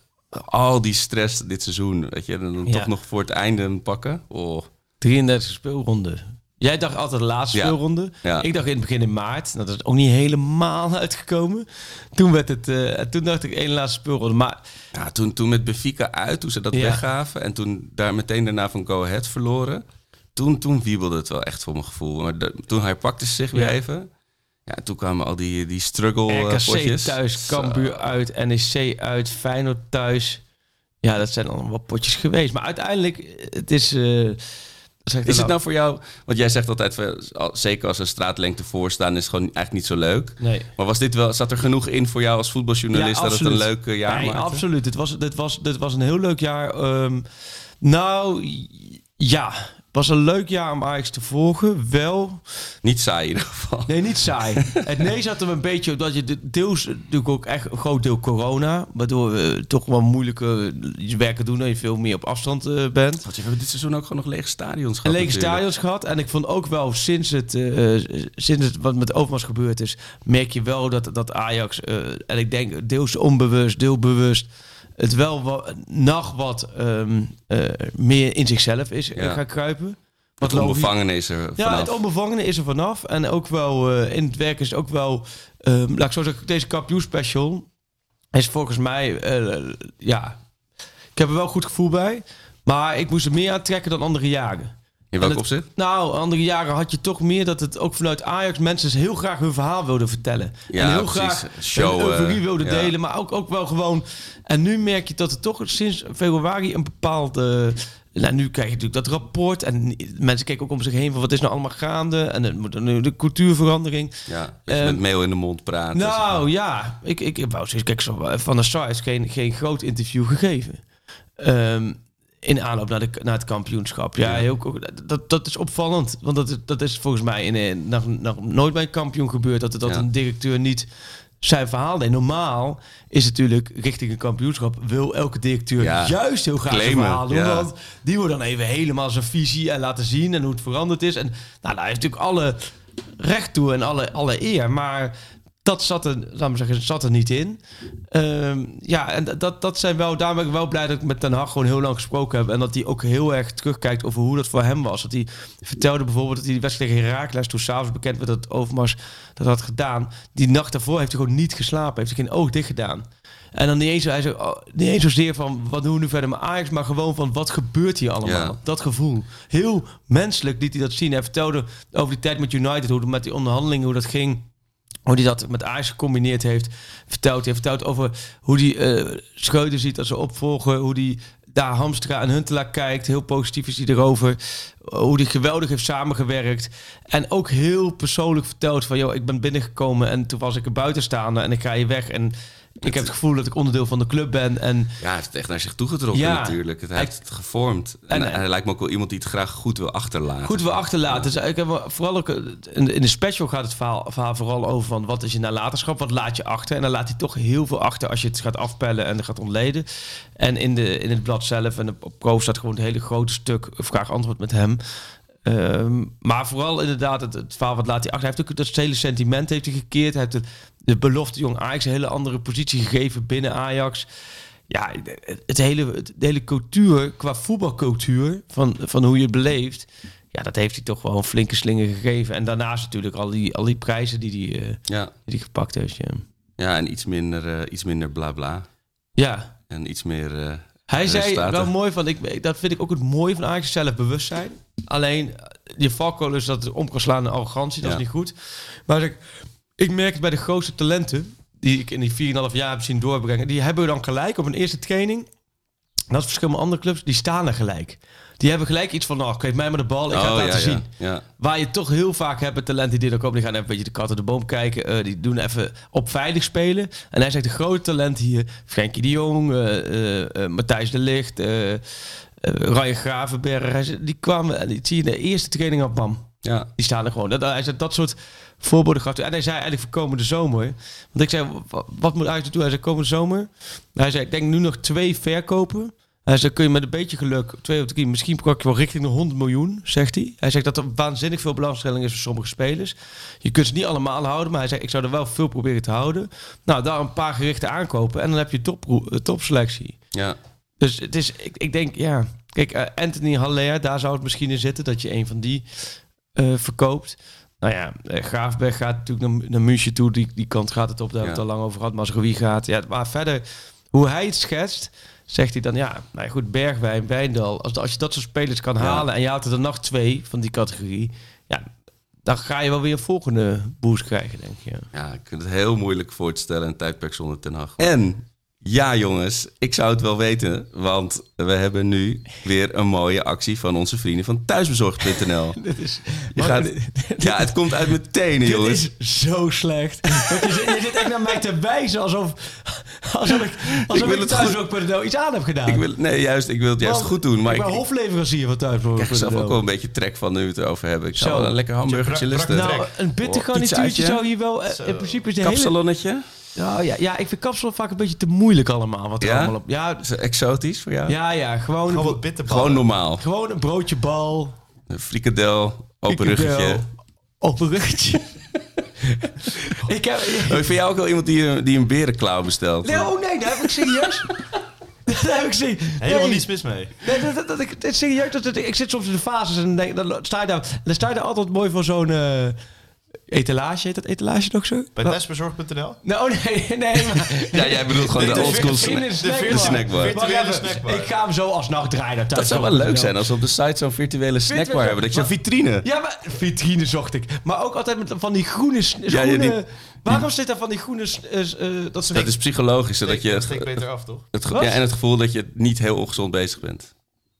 Speaker 3: al die stress dit seizoen. Weet je, en dan
Speaker 4: Ja.
Speaker 3: toch nog voor het einde pakken. Oh,
Speaker 4: 33 speelronden. Jij dacht altijd de laatste
Speaker 3: Ja.
Speaker 4: speelronde.
Speaker 3: Ja.
Speaker 4: Ik dacht in het begin in maart. Dat is ook niet helemaal uitgekomen. Toen, werd het, eh, toen dacht ik één laatste speelronde. Maar
Speaker 3: Ja, toen, toen met Benfica uit, toen ze dat
Speaker 4: Ja.
Speaker 3: weggaven... en toen daar meteen daarna van Go Ahead verloren... toen, toen wiebelde het wel echt voor mijn gevoel. Maar de- toen herpakte ze zich weer even... Ja, toen kwamen al die, die struggle eh,
Speaker 4: RKC
Speaker 3: potjes.
Speaker 4: thuis. Cambuur uit, NEC uit, Feyenoord thuis. Ja, dat zijn allemaal potjes geweest. Maar uiteindelijk, het is... eh, zeg ik
Speaker 3: Is het
Speaker 4: nou?
Speaker 3: voor jou... Want jij zegt altijd, zeker als er straatlengte voor staan... is het gewoon eigenlijk niet zo leuk.
Speaker 4: Nee.
Speaker 3: Maar was dit wel, zat er genoeg in voor jou als voetbaljournalist... dat het een leuk jaar
Speaker 4: nee,
Speaker 3: maakte?
Speaker 4: absoluut. Het was, dit, was, dit was een heel leuk jaar. Ehm, nou, ja. Het was een leuk jaar om Ajax te volgen. Wel...
Speaker 3: Niet saai in ieder geval.
Speaker 4: Nee, niet saai. het nee zat er een beetje op dat je de- deels natuurlijk ook echt een groot deel corona, waardoor we toch wel moeilijke werken doen en je veel meer op afstand eh, bent.
Speaker 3: Want we hebben dit seizoen ook gewoon nog lege stadions gehad.
Speaker 4: lege stadions gehad. En ik vond ook wel sinds het, eh, sinds het wat met Overmars gebeurd is, merk je wel dat, dat Ajax, eh, en ik denk deels onbewust, deel bewust, het wel wat, nog wat ehm, eh, meer in zichzelf is eh,
Speaker 3: Ja.
Speaker 4: gaan kruipen. Wat
Speaker 3: Het onbevangene is er
Speaker 4: Ja,
Speaker 3: vanaf.
Speaker 4: het onbevangene is er vanaf. En ook wel eh, in het werk is het ook wel... ehm, laat ik zo zeggen, deze kampioenspecial is volgens mij... ja, ik heb er wel een goed gevoel bij. Maar ik moest er meer aantrekken dan andere jaren.
Speaker 3: In welk opzicht?
Speaker 4: Nou, andere jaren had je toch meer dat het ook vanuit Ajax mensen heel graag hun verhaal wilden vertellen.
Speaker 3: Ja,
Speaker 4: en heel
Speaker 3: precies.
Speaker 4: graag
Speaker 3: Show,
Speaker 4: hun euforie
Speaker 3: eh,
Speaker 4: wilden
Speaker 3: ja.
Speaker 4: delen, maar ook, ook wel gewoon. En nu merk je dat er toch sinds februari een bepaalde. Nou, nu krijg je natuurlijk dat rapport en mensen kijken ook om zich heen van wat is nou allemaal gaande en het moet nu de cultuurverandering.
Speaker 3: Ja, dus met mail in de mond praten.
Speaker 4: Nou ja, ik, ik wou zoiets, kijk, zo, van de Site geen, geen groot interview gegeven. Ehm, in aanloop naar, de, naar het kampioenschap. Ja, heel, dat, dat is opvallend. Want dat, is- dat is volgens mij in, nog, nog nooit bij een kampioen gebeurd... dat, dat
Speaker 3: Ja.
Speaker 4: een directeur niet zijn verhaal deed. Normaal is natuurlijk richting een kampioenschap... wil elke directeur
Speaker 3: Ja.
Speaker 4: juist heel graag zijn
Speaker 3: Claimen,
Speaker 4: verhaal doen.
Speaker 3: ja.
Speaker 4: Want die wordt dan even helemaal zijn visie en laten zien... en hoe het veranderd is. En nou, daar heeft natuurlijk alle recht toe en alle, alle eer. Maar dat zat er, laat maar zeggen, zat er niet in. Ehm, ja, en dat, dat zijn wel, daar ben ik wel blij dat ik met Den Haag gewoon heel lang gesproken heb. En dat hij ook heel erg terugkijkt over hoe dat voor hem was. Dat hij vertelde bijvoorbeeld dat hij die wedstrijd tegen Herakles, toen s'avonds bekend werd dat Overmars dat had gedaan. Die nacht daarvoor heeft hij gewoon niet geslapen. Heeft hij geen oog dicht gedaan. En dan niet eens, hij oh, niet eens zozeer van wat doen we nu verder met Ajax, maar gewoon van wat gebeurt hier allemaal. Dat gevoel. Heel menselijk liet hij dat zien. Hij vertelde over die tijd met United, hoe het met die onderhandelingen, hoe dat ging. Hoe hij dat met Ajax gecombineerd heeft. Verteld. Hij heeft verteld over hoe hij eh Schreuder ziet als ze opvolgen. Hoe hij daar Hamstra en Huntelaar kijkt. Heel positief is hij erover. Hoe hij geweldig heeft samengewerkt. En ook heel persoonlijk verteld van... joh, ik ben binnengekomen en toen was ik er buitenstaander en ik ga hier weg. En ik heb het gevoel dat ik onderdeel van de club ben. En
Speaker 3: Ja, hij heeft het echt naar zich toegetrokken
Speaker 4: Ja.
Speaker 3: natuurlijk. Het, hij heeft het gevormd. En,
Speaker 4: En-
Speaker 3: hij lijkt me ook wel iemand die het graag goed wil achterlaten.
Speaker 4: Goed we achterlaten. Dus ik heb vooral ook eh, in, de special gaat het verhaal, verhaal vooral over van wat is je nalatenschap, wat laat je achter. En dan laat hij toch heel veel achter als je het gaat afpellen en gaat ontleden. En in, de, in het blad zelf en op Pro staat gewoon een hele grote stuk vraag-antwoord met hem. Ehm, maar vooral inderdaad het, het verhaal wat laat hij achter. Hij heeft ook dat hele sentiment heeft hij gekeerd. Hij heeft de belofte jong Ajax een hele andere positie gegeven binnen Ajax. Ja, het, hele, het, de hele cultuur, qua voetbalcultuur, van, van hoe je het beleeft. Ja, dat heeft hij toch wel een flinke slinger gegeven. En daarnaast natuurlijk al die, al die prijzen die hij, eh,
Speaker 3: Ja,
Speaker 4: die hij gepakt heeft. Ja.
Speaker 3: ja en iets minder, eh, iets minder bla bla.
Speaker 4: ja.
Speaker 3: En iets meer... eh,
Speaker 4: Hij zei wel mooi van, ik, dat vind ik ook het mooie van Ajax zelfbewustzijn. Alleen, je valkuil is dat het om kan slaan naar arrogantie, dat
Speaker 3: Ja.
Speaker 4: is niet goed. Maar ik, ik merk het bij de grootste talenten, die ik in die 4,5 jaar heb zien doorbrengen, die hebben dan gelijk op een eerste training. Dat is verschil met andere clubs, die staan er gelijk. Die hebben gelijk iets van, nou, geef mij maar de bal, ik ga het
Speaker 3: oh,
Speaker 4: laten
Speaker 3: ja,
Speaker 4: zien.
Speaker 3: ja, ja.
Speaker 4: Waar je toch heel vaak hebt met talenten die er komen. Die gaan even een beetje de kat uit de boom kijken. eh, die doen even op veilig spelen. En hij zegt de grote talenten hier. Frenkie de Jong, eh, eh, Matthijs de Ligt, Ryan Gravenberg. Hij zegt, die kwamen, en die zie je in de eerste training al bam.
Speaker 3: ja.
Speaker 4: Die staan er gewoon. Dat, hij zei, dat soort voorbeelden gaf. En hij zei eigenlijk voor komende zomer. Want ik zei, wat, moet Ajax doen? Hij zei, komende zomer. Hij zei, ik denk nu nog twee verkopen. Hij zei, kun je met een beetje geluk, twee of drie, misschien pak je wel richting de 100 miljoen, zegt hij. Hij zegt dat er waanzinnig veel belangstelling is voor sommige spelers. Je kunt ze niet allemaal houden, maar hij zegt, ik zou er wel veel proberen te houden. Nou, daar een paar gerichte aankopen en dan heb je top, topselectie.
Speaker 3: ja.
Speaker 4: Dus het is, ik, ik denk, ja. Kijk, eh, Anthony Haller, daar zou het misschien in zitten dat je een van die eh, verkoopt. Nou ja, eh, Graafberg gaat natuurlijk naar, naar München toe. Die, die kant gaat het op, daar hebben we het al lang over gehad. Maar als wie gaat, ja. Maar verder, hoe hij het schetst, zegt hij dan, ja, nou ja, goed, Bergwijn, Wijndal. Als, als je dat soort spelers kan
Speaker 3: Ja.
Speaker 4: halen en je haalt er dan nog twee van die categorie, ja, dan ga je wel weer een volgende boost krijgen, denk je.
Speaker 3: Ja, ik vind het heel moeilijk voor te stellen een tijdperk zonder Ten Hag. En ja, jongens, ik zou het wel weten, want we hebben nu weer een mooie actie van onze vrienden van thuisbezorgd.nl.
Speaker 4: Dit is,
Speaker 3: Je gaat, ja, het komt uit mijn tenen,
Speaker 4: Dit
Speaker 3: jongens.
Speaker 4: is zo slecht. Je, zit, je zit echt naar mij te wijzen alsof, alsof ik, alsof
Speaker 3: Ik wil
Speaker 4: ik,
Speaker 3: het
Speaker 4: thuis
Speaker 3: goed-
Speaker 4: ook de iets aan heb gedaan.
Speaker 3: Ik wil, nee, juist, ik wil het juist
Speaker 4: Want
Speaker 3: goed doen, maar
Speaker 4: ik
Speaker 3: ik,
Speaker 4: ben
Speaker 3: ik
Speaker 4: hofleverancier van thuis.
Speaker 3: krijg er zelf ook wel een beetje trek van nu we het erover hebben. Ik zou wel een lekker hamburgertje lusten.
Speaker 4: Nou, een bitter garnituurtje zou hier wel... eh, in principe is de hele...
Speaker 3: Kapsalonnetje?
Speaker 4: Ja, ja, ja, ik vind kapsel vaak een beetje te moeilijk allemaal. Wat er
Speaker 3: Ja?
Speaker 4: allemaal op... Ja,
Speaker 3: Is exotisch voor jou?
Speaker 4: ja, ja, gewoon,
Speaker 5: Gewoon
Speaker 4: een,
Speaker 5: wat bitterballen.
Speaker 3: Gewoon normaal.
Speaker 4: gewoon een broodje bal.
Speaker 3: Een frikadel, open ruggetje.
Speaker 4: frikandel, Open ruggetje. ik heb...
Speaker 3: Oh, ik vind jou ook wel iemand die, een- die een berenklauw bestelt.
Speaker 4: Nee, oh nee, daar heb ik serieus. Dat heb ik zien.
Speaker 5: Helemaal
Speaker 4: Nee.
Speaker 5: niets mis mee.
Speaker 4: Nee, dat, dat, dat, ik, het is serieus, dat, dat- ik zit soms in de fases en denk, dan sta je daar, dan sta je daar altijd mooi voor zo'n eh, etalage. Heet dat etalage nog zo?
Speaker 5: Bij
Speaker 4: Wat?
Speaker 5: thuisbezorg.nl?
Speaker 4: Nou, oh, nee, nee. Maar,
Speaker 3: Ja, jij bedoelt gewoon de,
Speaker 5: de
Speaker 3: oldschool snack.
Speaker 5: de
Speaker 4: snackbar.
Speaker 3: snackbar.
Speaker 5: Virtuele
Speaker 4: even,
Speaker 5: snackbar.
Speaker 4: Ik ga hem zo alsnog draaien naar thuis.
Speaker 3: Dat zou wel leuk zijn als we op de site zo'n virtuele snackbar
Speaker 4: Virtuele-
Speaker 3: hebben. Dat je een vitrine.
Speaker 4: Ja, maar vitrine zocht ik. Maar ook altijd met van die groene... s-
Speaker 3: Ja, ja,
Speaker 4: groene
Speaker 3: die-
Speaker 4: waarom zit daar van die groene... eh, eh, dat
Speaker 3: Dat is psychologisch, je
Speaker 5: Dat
Speaker 3: het,
Speaker 5: steekt beter af, toch?
Speaker 3: het, ja, en het gevoel dat je niet heel ongezond bezig bent.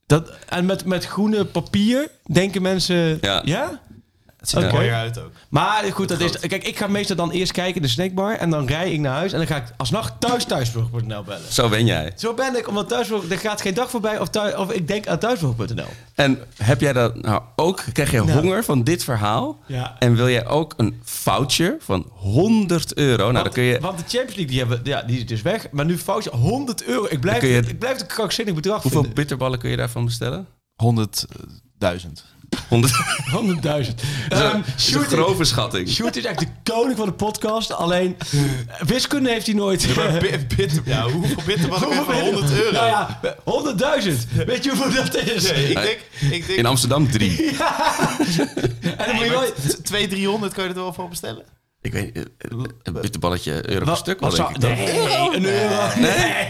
Speaker 4: dat, en met, met groene papier denken mensen...
Speaker 3: Ja.
Speaker 4: ja?
Speaker 5: Het ziet er
Speaker 4: Oké.
Speaker 5: mooier uit ook.
Speaker 4: Maar goed, dat is, kijk, ik ga meestal dan eerst kijken in de snackbar en dan rij ik naar huis en dan ga ik alsnog thuis thuisburg.nl bellen.
Speaker 3: Zo ben jij.
Speaker 4: Zo ben ik, omdat thuisburg, er gaat geen dag voorbij of, thuis, of ik denk aan thuisburg.nl.
Speaker 3: En heb jij dat nou ook? Krijg je
Speaker 4: Nou.
Speaker 3: honger van dit verhaal?
Speaker 4: Ja.
Speaker 3: En wil jij ook een voucher van 100 euro? Nou, dan
Speaker 4: want,
Speaker 3: kun je.
Speaker 4: want de Champions League, die, hebben, ja, die is dus weg. Maar nu foutje 100 euro. Ik blijf,
Speaker 3: kun je-
Speaker 4: ik blijf het een krankzinnig bedrag
Speaker 3: Hoeveel
Speaker 4: vinden.
Speaker 3: bitterballen kun je daarvan bestellen?
Speaker 5: 100.000.
Speaker 3: 100.
Speaker 4: 100.000.
Speaker 3: Dat is
Speaker 4: Ehm,
Speaker 3: een-
Speaker 4: Sjoerd,
Speaker 3: grove schatting.
Speaker 4: Sjoerd is echt de koning van de podcast. Alleen wiskunde heeft hij nooit.
Speaker 5: Bitter, ja, hoeveel bitterballen kun je voor 100 euro?
Speaker 4: Nou ja, 100.000. Weet je hoeveel dat is?
Speaker 5: Nee, ik denk, ik denk
Speaker 3: In Amsterdam drie.
Speaker 4: En dan moet je wel...
Speaker 5: 200, 300 kan je er wel voor bestellen.
Speaker 3: Ik weet niet, eh, een bitterballetje euro per stuk denk ik. toch?
Speaker 4: Nee, een euro. Nee.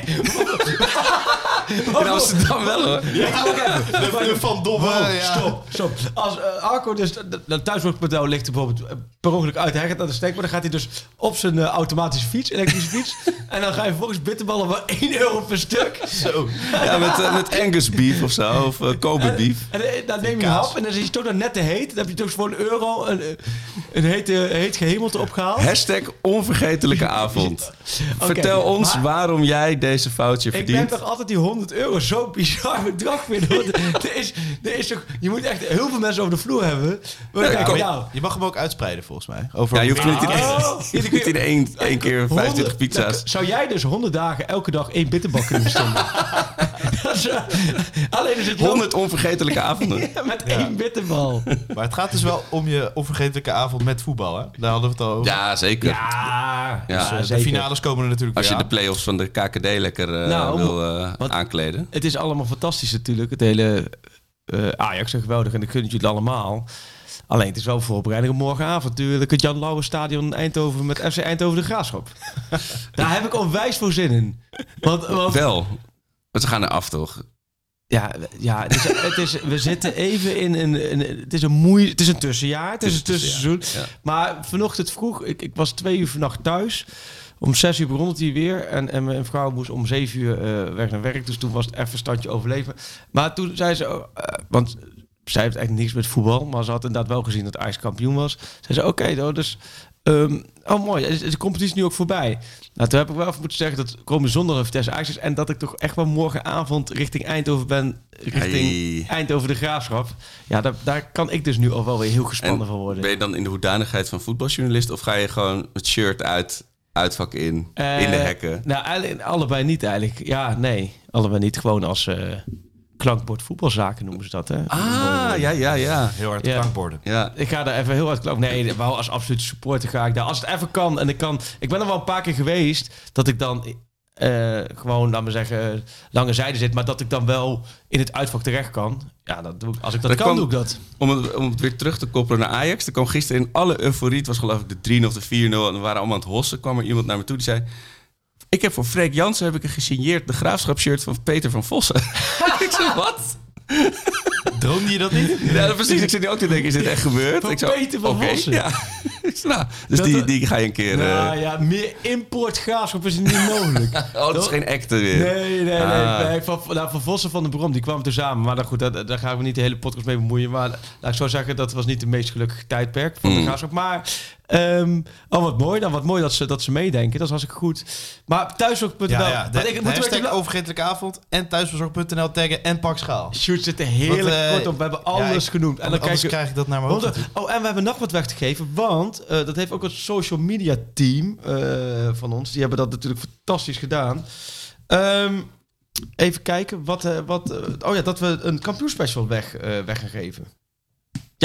Speaker 3: In Amsterdam wel hoor.
Speaker 5: De Van ja.
Speaker 4: Stop, stop. Als uh, Arco dus de thuisworkmodel ligt er bijvoorbeeld eh, per ongeluk uit, hij gaat naar de steek, maar dan gaat hij dus op zijn eh, automatische fiets, elektrische fiets, en dan ga je vervolgens bitterballen voor 1 euro per stuk.
Speaker 5: Zo.
Speaker 3: Ja, met, eh, met Angus beef of zo. Of uh, Kobe beef.
Speaker 4: En eh, dan neem je een hap en dan is je toch nog net te heet. Dan heb je toch voor een euro een, eh, een heet, eh, heet gehemelte opgehaald.
Speaker 3: Hashtag onvergetelijke avond. Vertel ons
Speaker 4: maar-
Speaker 3: waarom jij deze foutje
Speaker 4: Ik ben
Speaker 3: verdient.
Speaker 4: toch altijd die 100 euro zo bizar bedrag vinden. Want er is, er is je moet echt heel veel mensen over de vloer hebben. Maar
Speaker 3: Ja, kom.
Speaker 4: nou,
Speaker 5: Je mag hem ook uitspreiden, volgens mij. Over
Speaker 3: Ja, je hoeft hem niet in,
Speaker 4: Oh.
Speaker 3: je hoeft niet in één, één keer 25
Speaker 4: 100
Speaker 3: pizza's.
Speaker 4: dan Zou jij dus 100 dagen elke dag één bitterbal kunnen bestellen? Is, alleen is het wel-
Speaker 3: 100 onvergetelijke avonden.
Speaker 4: Ja, met één bitterbal.
Speaker 5: Maar het gaat dus wel om je onvergetelijke avond met voetbal, hè? Daar hadden we het al over.
Speaker 3: Ja, zeker.
Speaker 4: Ja,
Speaker 3: Ja,
Speaker 5: Dus, eh, de
Speaker 4: zeker.
Speaker 5: finales komen er natuurlijk
Speaker 3: Als je de play-offs van de KKD lekker eh,
Speaker 4: Nou,
Speaker 3: wil eh, aankleden.
Speaker 4: Het is allemaal fantastisch natuurlijk. Het hele eh, Ajax is geweldig en ik gun het jullie allemaal. Alleen het is wel voorbereiding morgenavond natuurlijk. Het Jan Lauwe Stadion Eindhoven met FC Eindhoven de Graafschap. Daar heb ik onwijs voor zin in. Want, want
Speaker 3: Wel. Want ze gaan eraf toch?
Speaker 4: Ja, ja het is, het is, we zitten even in een, een, het is een moeie, het is een tussenjaar, het is een tussenseizoen. Maar vanochtend vroeg, ik, ik was twee uur vannacht thuis. Om zes uur begon het hier weer en, en mijn vrouw moest om zeven uur eh, weg naar werk. Dus toen was het even standje overleven. Maar toen zei ze, oh, eh, want zij heeft eigenlijk niks met voetbal, maar ze had inderdaad wel gezien dat Ajax kampioen was. Zei ze, oké, okay, dus ehm, oh mooi, is, is de competitie nu ook voorbij? Nou, toen heb ik wel even moeten zeggen dat komende zondag een Vitesse Ajax en dat ik toch echt wel morgenavond richting Eindhoven ben, richting
Speaker 3: Hey.
Speaker 4: Eindhoven de Graafschap. Ja, daar, daar kan ik dus nu al wel weer heel gespannen
Speaker 3: En
Speaker 4: van worden.
Speaker 3: ben je dan in de hoedanigheid van voetbaljournalist of ga je gewoon het shirt uit, uitvak in, in de
Speaker 4: Eh,
Speaker 3: hekken?
Speaker 4: Nou, allebei niet eigenlijk. Ja, nee. Allebei niet. Gewoon als eh, klankbord voetbalzaken noemen ze dat, hè?
Speaker 3: Ah, ja, ja, ja.
Speaker 5: Heel hard
Speaker 4: Ja.
Speaker 5: klankborden.
Speaker 3: Ja,
Speaker 4: Ik ga daar even heel hard klank. Nee, wel als absolute supporter ga ik daar. Als het even kan en ik kan. Ik ben er wel een paar keer geweest dat ik dan eh, gewoon, laat me zeggen, lange zijde zit, maar dat ik dan wel in het uitvak terecht kan. Ja, dat doe ik. Als ik dat
Speaker 3: Dat
Speaker 4: kan,
Speaker 3: kan-
Speaker 4: doe ik dat.
Speaker 3: om het, om het weer terug te koppelen naar Ajax. Er kwam gisteren in alle euforie, het was geloof ik de 3 of de 4-0... en we waren allemaal aan het hossen. kwam er iemand naar me toe die zei... Ik heb voor Freek Jansen heb ik een gesigneerd de graafschapshirt van Peter van Vossen. ik zei, wat?
Speaker 5: Droomde je dat niet?
Speaker 3: Ja, precies. Ik zit nu ook te denken, is dit echt gebeurd?
Speaker 4: Van
Speaker 3: ik
Speaker 4: Peter van
Speaker 3: oké,
Speaker 4: Vossen?
Speaker 3: Ja. Nou, dus
Speaker 4: Dat-
Speaker 3: die, die ga je een keer... eh,
Speaker 4: Nou ja, meer importgraafschap is niet mogelijk.
Speaker 3: oh, dat is geen acte weer.
Speaker 4: Nee, nee, nee.
Speaker 3: Ah.
Speaker 4: nee. Van, nou, van Vossen van de Brom, die kwamen samen. Maar dan goed, daar, daar gaan we niet de hele podcast mee bemoeien. Maar laat ik zo zeggen, dat was niet de meest gelukkige tijdperk van de
Speaker 3: Mm.
Speaker 4: graafschap. Maar, ehm, oh wat mooi. Dan wat mooi dat ze, dat ze meedenken. Dat is hartstikke goed. Maar thuiswerk.nl.
Speaker 5: Ja, ja. De,
Speaker 4: Want ik-
Speaker 5: de hashtag avond en thuisbezorg.nl taggen en pak schaal.
Speaker 4: Shoot zit er heerlijk
Speaker 5: Want, eh,
Speaker 4: kort op. We hebben alles
Speaker 5: ja, ik-
Speaker 4: genoemd. En dan
Speaker 5: krijg ik dat naar mijn hoofd. Natuurlijk.
Speaker 4: oh, en we hebben nog wat weg te geven, want eh, dat heeft ook het social media team eh, van ons. Die hebben dat natuurlijk fantastisch gedaan. Ehm, even kijken wat, eh, wat. eh, oh ja, dat we een kampioenspecial weg, eh, weg gaan geven.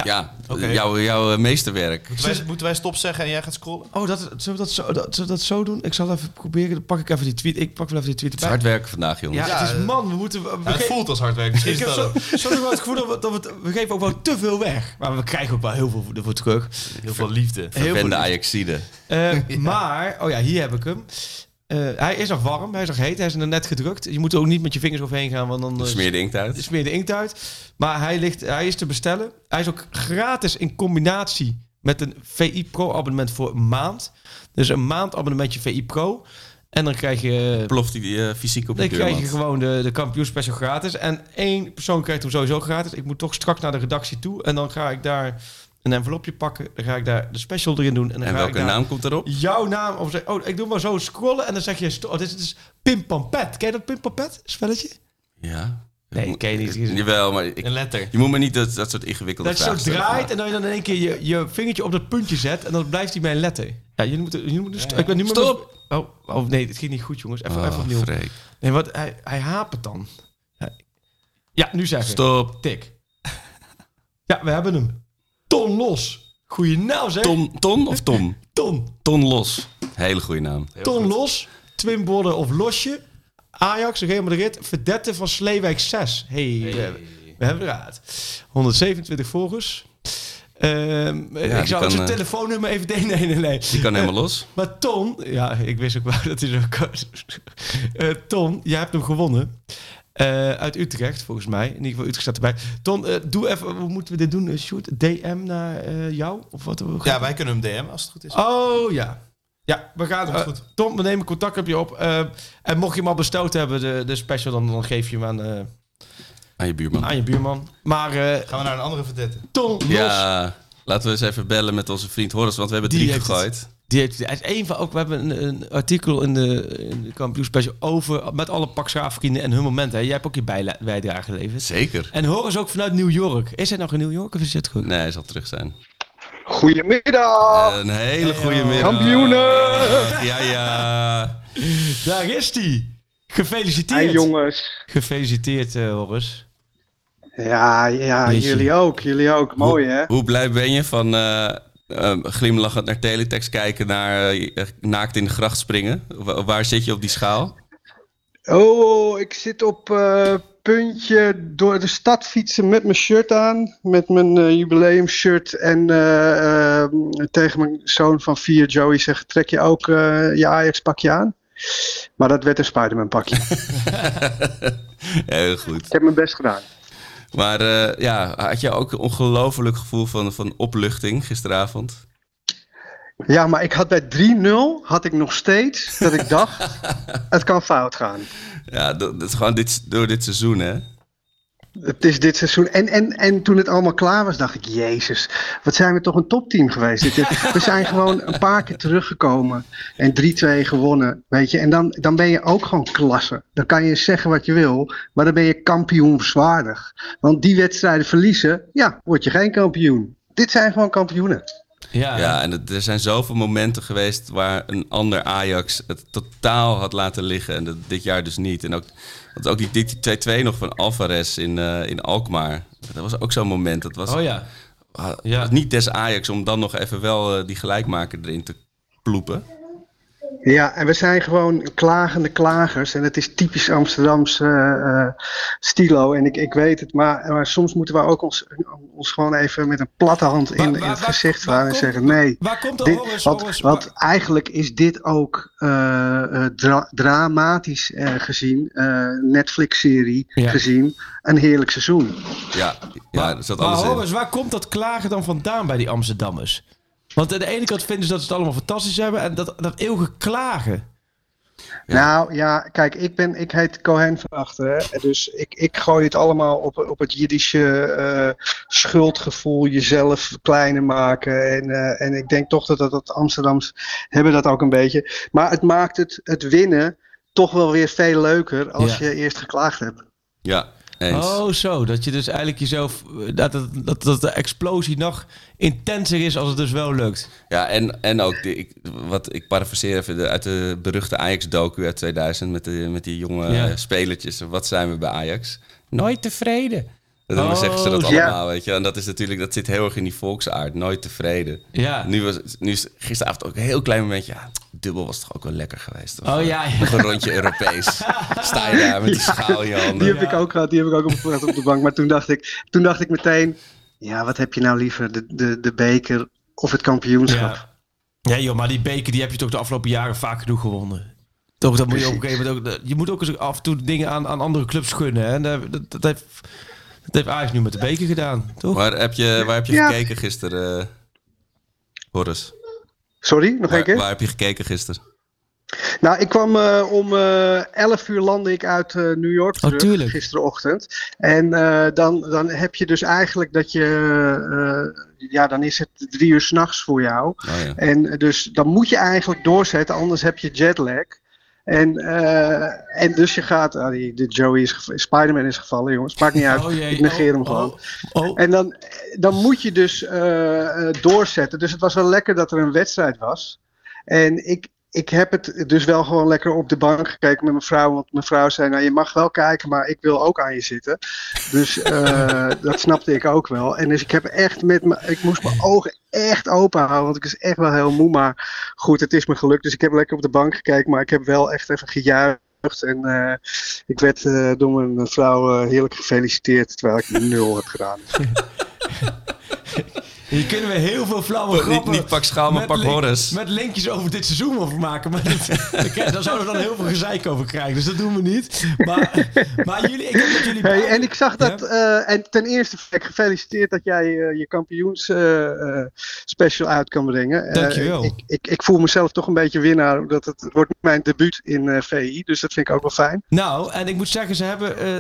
Speaker 3: Ja, jouw, jouw eh, meesterwerk.
Speaker 5: Moeten wij, moeten wij stop zeggen en jij gaat scrollen?
Speaker 4: Oh, dat, zullen, we dat zo, dat, zullen we dat zo doen? Ik zal even proberen. Dan pak ik even die tweet. Ik pak wel even die tweet
Speaker 3: Het is
Speaker 4: erbij.
Speaker 3: hard werken vandaag, jongens.
Speaker 4: Ja,
Speaker 5: Ja,
Speaker 4: het is
Speaker 5: eh,
Speaker 4: man. We moeten... We, we
Speaker 5: Ja, het voelt als hard werk. Misschien
Speaker 4: ik heb zo, zo nog wel het gevoel dat we, dat we, het- we geven ook wel te veel weg. Maar we krijgen ook wel heel veel ervoor terug.
Speaker 5: heel veel liefde.
Speaker 4: Heel veel
Speaker 3: Verwende
Speaker 4: liefde.
Speaker 3: Ajaxide.
Speaker 4: Eh, Maar, oh ja, hier heb ik hem. Eh, hij is nog warm, hij is nog heet, hij is er net gedrukt. Je moet er ook niet met je vingers overheen gaan, want dan eh,
Speaker 3: Smeer de inkt uit.
Speaker 4: smeer je de inkt uit. Maar hij, ligt, hij is te bestellen. Hij is ook gratis in combinatie met een VI Pro abonnement voor een maand. Dus een maand abonnementje VI Pro. En dan krijg je...
Speaker 3: Ploft die eh, fysiek op de
Speaker 4: Dan krijg je gewoon de, de kampioenspecial gratis. En één persoon krijgt hem sowieso gratis. Ik moet toch straks naar de redactie toe. En dan ga ik daar een envelopje pakken. Dan ga ik daar de special erin doen. En, dan
Speaker 3: En
Speaker 4: ga
Speaker 3: welke
Speaker 4: ik
Speaker 3: naam komt erop?
Speaker 4: jouw naam of zeg, oh ik doe maar zo scrollen en dan zeg je oh, dit is, Pimpampet. Ken je dat Pimpampet spelletje?
Speaker 3: Ja.
Speaker 4: Nee, ken je niet.
Speaker 3: Jawel, maar ik,
Speaker 5: Een letter.
Speaker 3: je moet me niet dat, dat soort ingewikkelde
Speaker 4: Dat je zo draait en dan je dan in één keer je, je vingertje op dat puntje zet en dan blijft hij bij een letter. Ja, jullie moeten, jullie moeten st- ik ben nu
Speaker 3: Stop!
Speaker 4: Oh, oh nee, het ging niet goed jongens. Even,
Speaker 3: Oh,
Speaker 4: even opnieuw.
Speaker 3: freak.
Speaker 4: Nee, wat hij, hij hapert dan. Ja, ja nu zeggen.
Speaker 3: Stop.
Speaker 4: Tik. Ja, we hebben hem. Ton los. Goeie naam zeg.
Speaker 3: Ton, ton of Tom?
Speaker 4: Ton.
Speaker 3: Ton Los. Hele goede naam.
Speaker 4: Ton los. Twimborden of losje. Ajax, Real Madrid. Verdette van Sleewijk 6. Hey, We, we hebben eruit. 127 volgers. Ehm, ik zou
Speaker 3: kan,
Speaker 4: zijn
Speaker 3: eh,
Speaker 4: telefoonnummer even... Nee, nee, nee, nee.
Speaker 3: Die kan helemaal los.
Speaker 4: Maar Ton... Ja, ik wist ook wel dat hij zo kan. Eh, Ton, jij hebt hem gewonnen. Eh, uit Utrecht, volgens mij. In ieder geval, Utrecht staat erbij. Ton, eh, doe even... Hoe moeten we dit doen? Eh, Shoot, DM naar eh, jou? Of wat?
Speaker 5: Ja,
Speaker 4: het?
Speaker 5: wij kunnen hem DM als het goed is.
Speaker 4: Oh ja. Ja, we gaan. Eh,
Speaker 5: goed.
Speaker 4: Tom, we nemen contact op je op. Eh, en mocht je hem al besteld hebben, de, de special, dan, dan geef je hem aan, eh,
Speaker 3: Aan je buurman.
Speaker 4: aan je buurman. Maar eh
Speaker 5: Gaan we naar een andere verdette.
Speaker 4: Tom, los.
Speaker 3: Ja, laten we eens even bellen met onze vriend Horace, want we hebben
Speaker 4: Die
Speaker 3: drie gegooid.
Speaker 4: Die heeft, hij is een van ook. We hebben een, een artikel in de, in de kampioen special over met alle Pak Schaaf vrienden en hun momenten. Jij hebt ook je bijdrage geleverd.
Speaker 3: Zeker.
Speaker 4: En Horace ook vanuit New York. Is hij nog in New York of is het goed?
Speaker 3: Nee, hij zal terug zijn.
Speaker 6: Goedemiddag!
Speaker 3: Een hele goede middag.
Speaker 6: Kampioenen!
Speaker 3: Ja, ja.
Speaker 4: Daar is hij. Gefeliciteerd.
Speaker 6: Hey jongens.
Speaker 4: Gefeliciteerd, eh Horace.
Speaker 6: Ja, ja, jullie ook. Jullie ook. Mooi hè?
Speaker 3: Hoe blij ben je van eh, eh, glimlachend naar teletext kijken naar eh, naakt in de gracht springen? Wa- waar zit je op die schaal?
Speaker 6: Oh, ik zit op eh, puntje door de stad fietsen met mijn shirt aan. Met mijn eh, jubileumshirt. En eh, eh, tegen mijn zoon van vier, Joey, zeggen: trek je ook eh, je Ajax pakje aan? Maar dat werd een Spider-Man pakje.
Speaker 3: Heel goed.
Speaker 6: ik heb mijn best gedaan.
Speaker 3: Maar eh, ja, had je ook een ongelooflijk gevoel van, van opluchting gisteravond?
Speaker 6: Ja, maar ik had bij 3-0 had ik nog steeds dat ik dacht: het kan fout gaan.
Speaker 3: Ja, dat, dat is gewoon dit, door dit seizoen, hè?
Speaker 6: Het is dit seizoen. En, en, en toen het allemaal klaar was, dacht ik: Jezus, wat zijn we toch een topteam geweest? We zijn gewoon een paar keer teruggekomen en 3-2 gewonnen. Weet je, en dan, dan ben je ook gewoon klasse. Dan kan je zeggen wat je wil, maar dan ben je kampioenswaardig. Want die wedstrijden verliezen, ja, word je geen kampioen. Dit zijn gewoon kampioenen.
Speaker 4: Ja,
Speaker 3: Ja, en het- er zijn zoveel momenten geweest waar een ander Ajax het totaal had laten liggen. En dat, dit jaar dus niet. En ook, want ook die, die 2-2 nog van Alvarez in, eh, in Alkmaar. Dat was ook zo'n moment. Dat was,
Speaker 4: Oh ja.
Speaker 3: ah,
Speaker 4: Ja.
Speaker 3: was niet des Ajax om dan nog even wel eh, die gelijkmaker erin te ploepen.
Speaker 6: Ja, en we zijn gewoon klagende klagers. En het is typisch Amsterdamse eh, stilo. En ik, ik weet het, maar, maar soms moeten we ook ons, ons gewoon even met een platte hand in,
Speaker 4: Waar-
Speaker 6: in
Speaker 4: waar-
Speaker 6: het
Speaker 4: waar-
Speaker 6: gezicht
Speaker 4: waar
Speaker 6: slaan en zeggen: nee.
Speaker 4: Waar komt de
Speaker 6: Dit, want, eigenlijk is dit ook eh, eh, dra- dramatisch eh, gezien, eh, Netflix-serie
Speaker 4: Ja.
Speaker 6: gezien, een heerlijk seizoen.
Speaker 3: Ja, ja zat
Speaker 4: maar
Speaker 3: alles in.
Speaker 4: Horace, waar komt dat klagen dan vandaan bij die Amsterdammers? Want aan de ene kant vinden ze dat ze het allemaal fantastisch hebben en dat, dat eeuwige klagen.
Speaker 6: Nou ja, kijk, ik, ben, ik heet Cohen van achter. Dus ik, ik gooi het allemaal op, op het Jiddische eh, schuldgevoel, jezelf kleiner maken. En, eh, en ik denk toch dat, dat, dat Amsterdams hebben dat ook een beetje. Maar het maakt het, het winnen toch wel weer veel leuker als
Speaker 4: Ja.
Speaker 6: je eerst geklaagd hebt.
Speaker 3: Ja, eens.
Speaker 4: Oh, zo. Dat je dus eigenlijk jezelf. Dat, dat, dat, dat de explosie nog intenser is als het dus wel lukt.
Speaker 3: Ja, en, en ook, de, ik, wat ik parafraseer even de, uit de beruchte Ajax-docu uit 2000 met, de, met die jonge
Speaker 4: Ja.
Speaker 3: eh, spelertjes. Wat zijn we bij Ajax? Nooit tevreden. Dan
Speaker 4: Oh,
Speaker 3: zeggen ze dat allemaal, weet je. En dat is natuurlijk, dat zit heel erg in die volksaard. Nooit tevreden.
Speaker 4: Ja.
Speaker 3: Nu was nu is gisteravond ook een heel klein momentje. Ja, dubbel was toch ook wel lekker geweest. Of,
Speaker 4: Oh ja, ja.
Speaker 3: Nog een rondje Europees. Sta je daar met die schaal in je handen.
Speaker 6: Die heb ik ook gehad, die heb ik ook opgebracht op de bank. Maar toen dacht ik, toen dacht ik meteen, ja, wat heb je nou liever? De, de, de beker of het kampioenschap?
Speaker 4: Ja. Ja, joh, maar die beker die heb je toch de afgelopen jaren vaak genoeg gewonnen. Toch, dat moet je op een gegeven moment ook. Je moet ook eens af en toe dingen aan, aan andere clubs gunnen. Hè? Dat, dat heeft, dat heeft Ajax nu met de beker gedaan, toch?
Speaker 3: Waar heb je, waar heb je
Speaker 6: Ja.
Speaker 3: gekeken gisteren, eh Boris?
Speaker 6: Sorry, nog één
Speaker 3: Waar,
Speaker 6: keer?
Speaker 3: waar heb je gekeken gisteren?
Speaker 6: Nou, ik kwam eh, om eh 11 uur landde ik uit eh, New York
Speaker 4: Oh,
Speaker 6: terug,
Speaker 4: tuurlijk.
Speaker 6: gisterenochtend. En eh, dan, dan heb je dus eigenlijk dat je, eh, ja, dan is het drie uur s'nachts voor jou.
Speaker 3: Oh, ja.
Speaker 6: En dus dan moet je eigenlijk doorzetten, anders heb je jetlag. En, eh, en dus je gaat, ah, die, de Joey is Spider-Man is gevallen, jongens. Maakt niet uit.
Speaker 4: Oh, jee.
Speaker 6: ik negeer hem
Speaker 4: Oh,
Speaker 6: gewoon.
Speaker 4: Oh, oh.
Speaker 6: En dan, dan moet je dus eh, eh, doorzetten. Dus het was wel lekker dat er een wedstrijd was. En ik, ik heb het dus wel gewoon lekker op de bank gekeken met mijn vrouw. Want mijn vrouw zei, nou je mag wel kijken, maar ik wil ook aan je zitten. Dus eh, dat snapte ik ook wel. En dus ik heb echt met me, ik moest mijn ogen echt open houden. Want ik was echt wel heel moe. Maar goed, het is me gelukt. Dus ik heb lekker op de bank gekeken. Maar ik heb wel echt even gejuicht. En eh, ik werd eh, door mijn vrouw heerlijk gefeliciteerd. Terwijl ik nul had gedaan.
Speaker 4: Hier kunnen we heel veel flauwe grappen...
Speaker 3: niet pak schaal, maar
Speaker 4: met
Speaker 3: pak
Speaker 4: link-. Met linkjes over dit seizoen over maken. Maar dit, daar- zouden we dan heel veel gezeik over krijgen. Dus dat doen we niet. Maar, maar jullie, ik heb met jullie...
Speaker 6: Hey, en ik zag dat, eh, en ten eerste gefeliciteerd dat jij eh, je kampioens eh, eh, special uit kan brengen. Eh,
Speaker 4: Dankjewel.
Speaker 6: ik, ik, ik voel mezelf toch een beetje winnaar, omdat het, het wordt mijn debuut in eh, VI, dus dat vind ik ook wel fijn.
Speaker 4: Nou, en ik moet zeggen, ze hebben, eh,